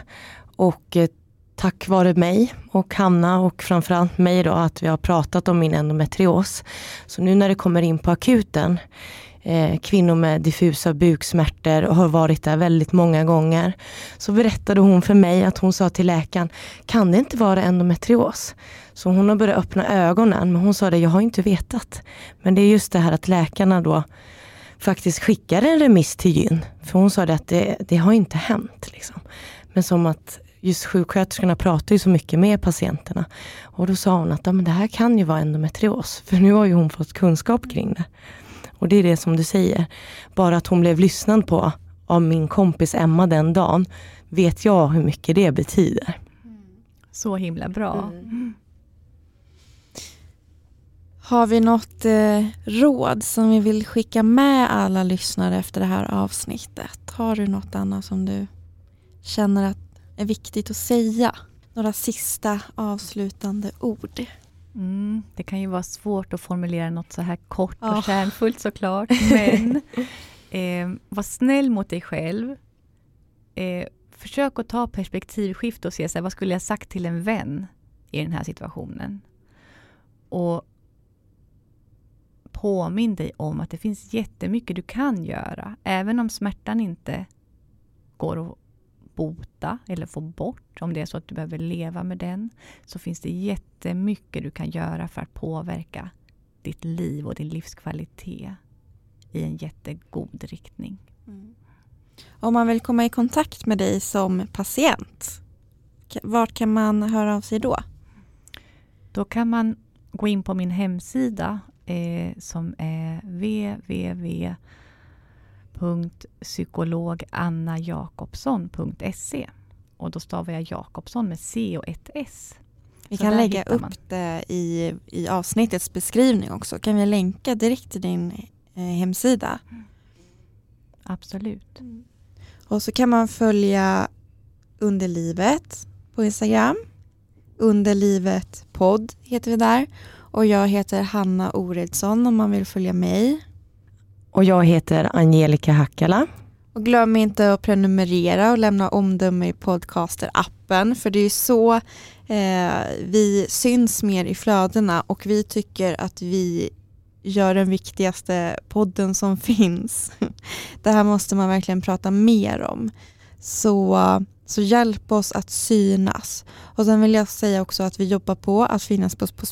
och eh, tack vare mig och Hanna och framförallt mig då att vi har pratat om min endometrios. Så nu när det kommer in på akuten eh, kvinnor med diffusa buksmärtor och har varit där väldigt många gånger. Så berättade hon för mig att hon sa till läkaren, kan det inte vara endometrios? Så hon har börjat öppna ögonen, men hon sa det, jag har inte vetat. Men det är just det här att läkarna då faktiskt skickar en remiss till gyn. För hon sa det att det, det har inte hänt. Liksom. Men som att just sjuksköterskorna pratar ju så mycket med patienterna. Och då sa hon att ja, men det här kan ju vara endometrios, för nu har ju hon fått kunskap kring det. Och det är det som du säger, bara att hon blev lyssnad på av min kompis Emma den dagen, vet jag hur mycket det betyder. Så himla bra. Mm. Har vi något eh, råd som vi vill skicka med alla lyssnare efter det här avsnittet? Har du något annat som du känner att är viktigt att säga? Några sista avslutande ord? Mm, det kan ju vara svårt att formulera något så här kort och Ja. kärnfullt såklart, men eh, var snäll mot dig själv. Eh, försök att ta perspektivskifte och se så här, vad skulle jag sagt till en vän i den här situationen? Och påminn dig om att det finns jättemycket du kan göra, även om smärtan inte går att bota eller få bort, om det är så att du behöver leva med den, så finns det jättemycket du kan göra för att påverka ditt liv och din livskvalitet i en jättegod riktning. Om man vill komma i kontakt med dig som patient, vart kan man höra av sig då? Då kan man gå in på min hemsida eh, som är www.psykologannajakobsson.se och då stavar jag Jakobsson med C och ett S. Vi Så kan lägga upp det i, i avsnittets beskrivning också. Kan vi länka direkt till din eh, hemsida? Absolut. Och så kan man följa Underlivet på Instagram. Underlivet podd heter vi där. Och jag heter Hanna Oredsson om man vill följa mig. Och jag heter Angelica Hackala. Och glöm inte att prenumerera och lämna omdöme i podcaster-appen för det är ju så eh, vi syns mer i flödena och vi tycker att vi gör den viktigaste podden som finns. Det här måste man verkligen prata mer om. Så, så hjälp oss att synas. Och sen vill jag säga också att vi jobbar på att finnas på, på,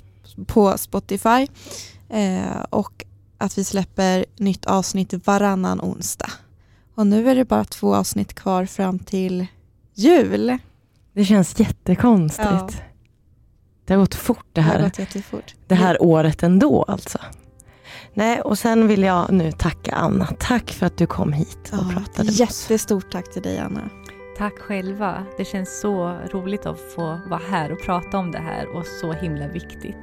på Spotify eh, och att vi släpper nytt avsnitt varannan onsdag. Och nu är det bara två avsnitt kvar fram till jul. Det känns jättekonstigt. Ja. Det har gått fort det Det har här, gått jättefort. det här året ändå alltså. Nej, och sen vill jag nu tacka Anna. Tack för att du kom hit och Ja, pratade med oss. jättestort tack till dig Anna. Tack själva. Det känns så roligt att få vara här och prata om det här och så himla viktigt.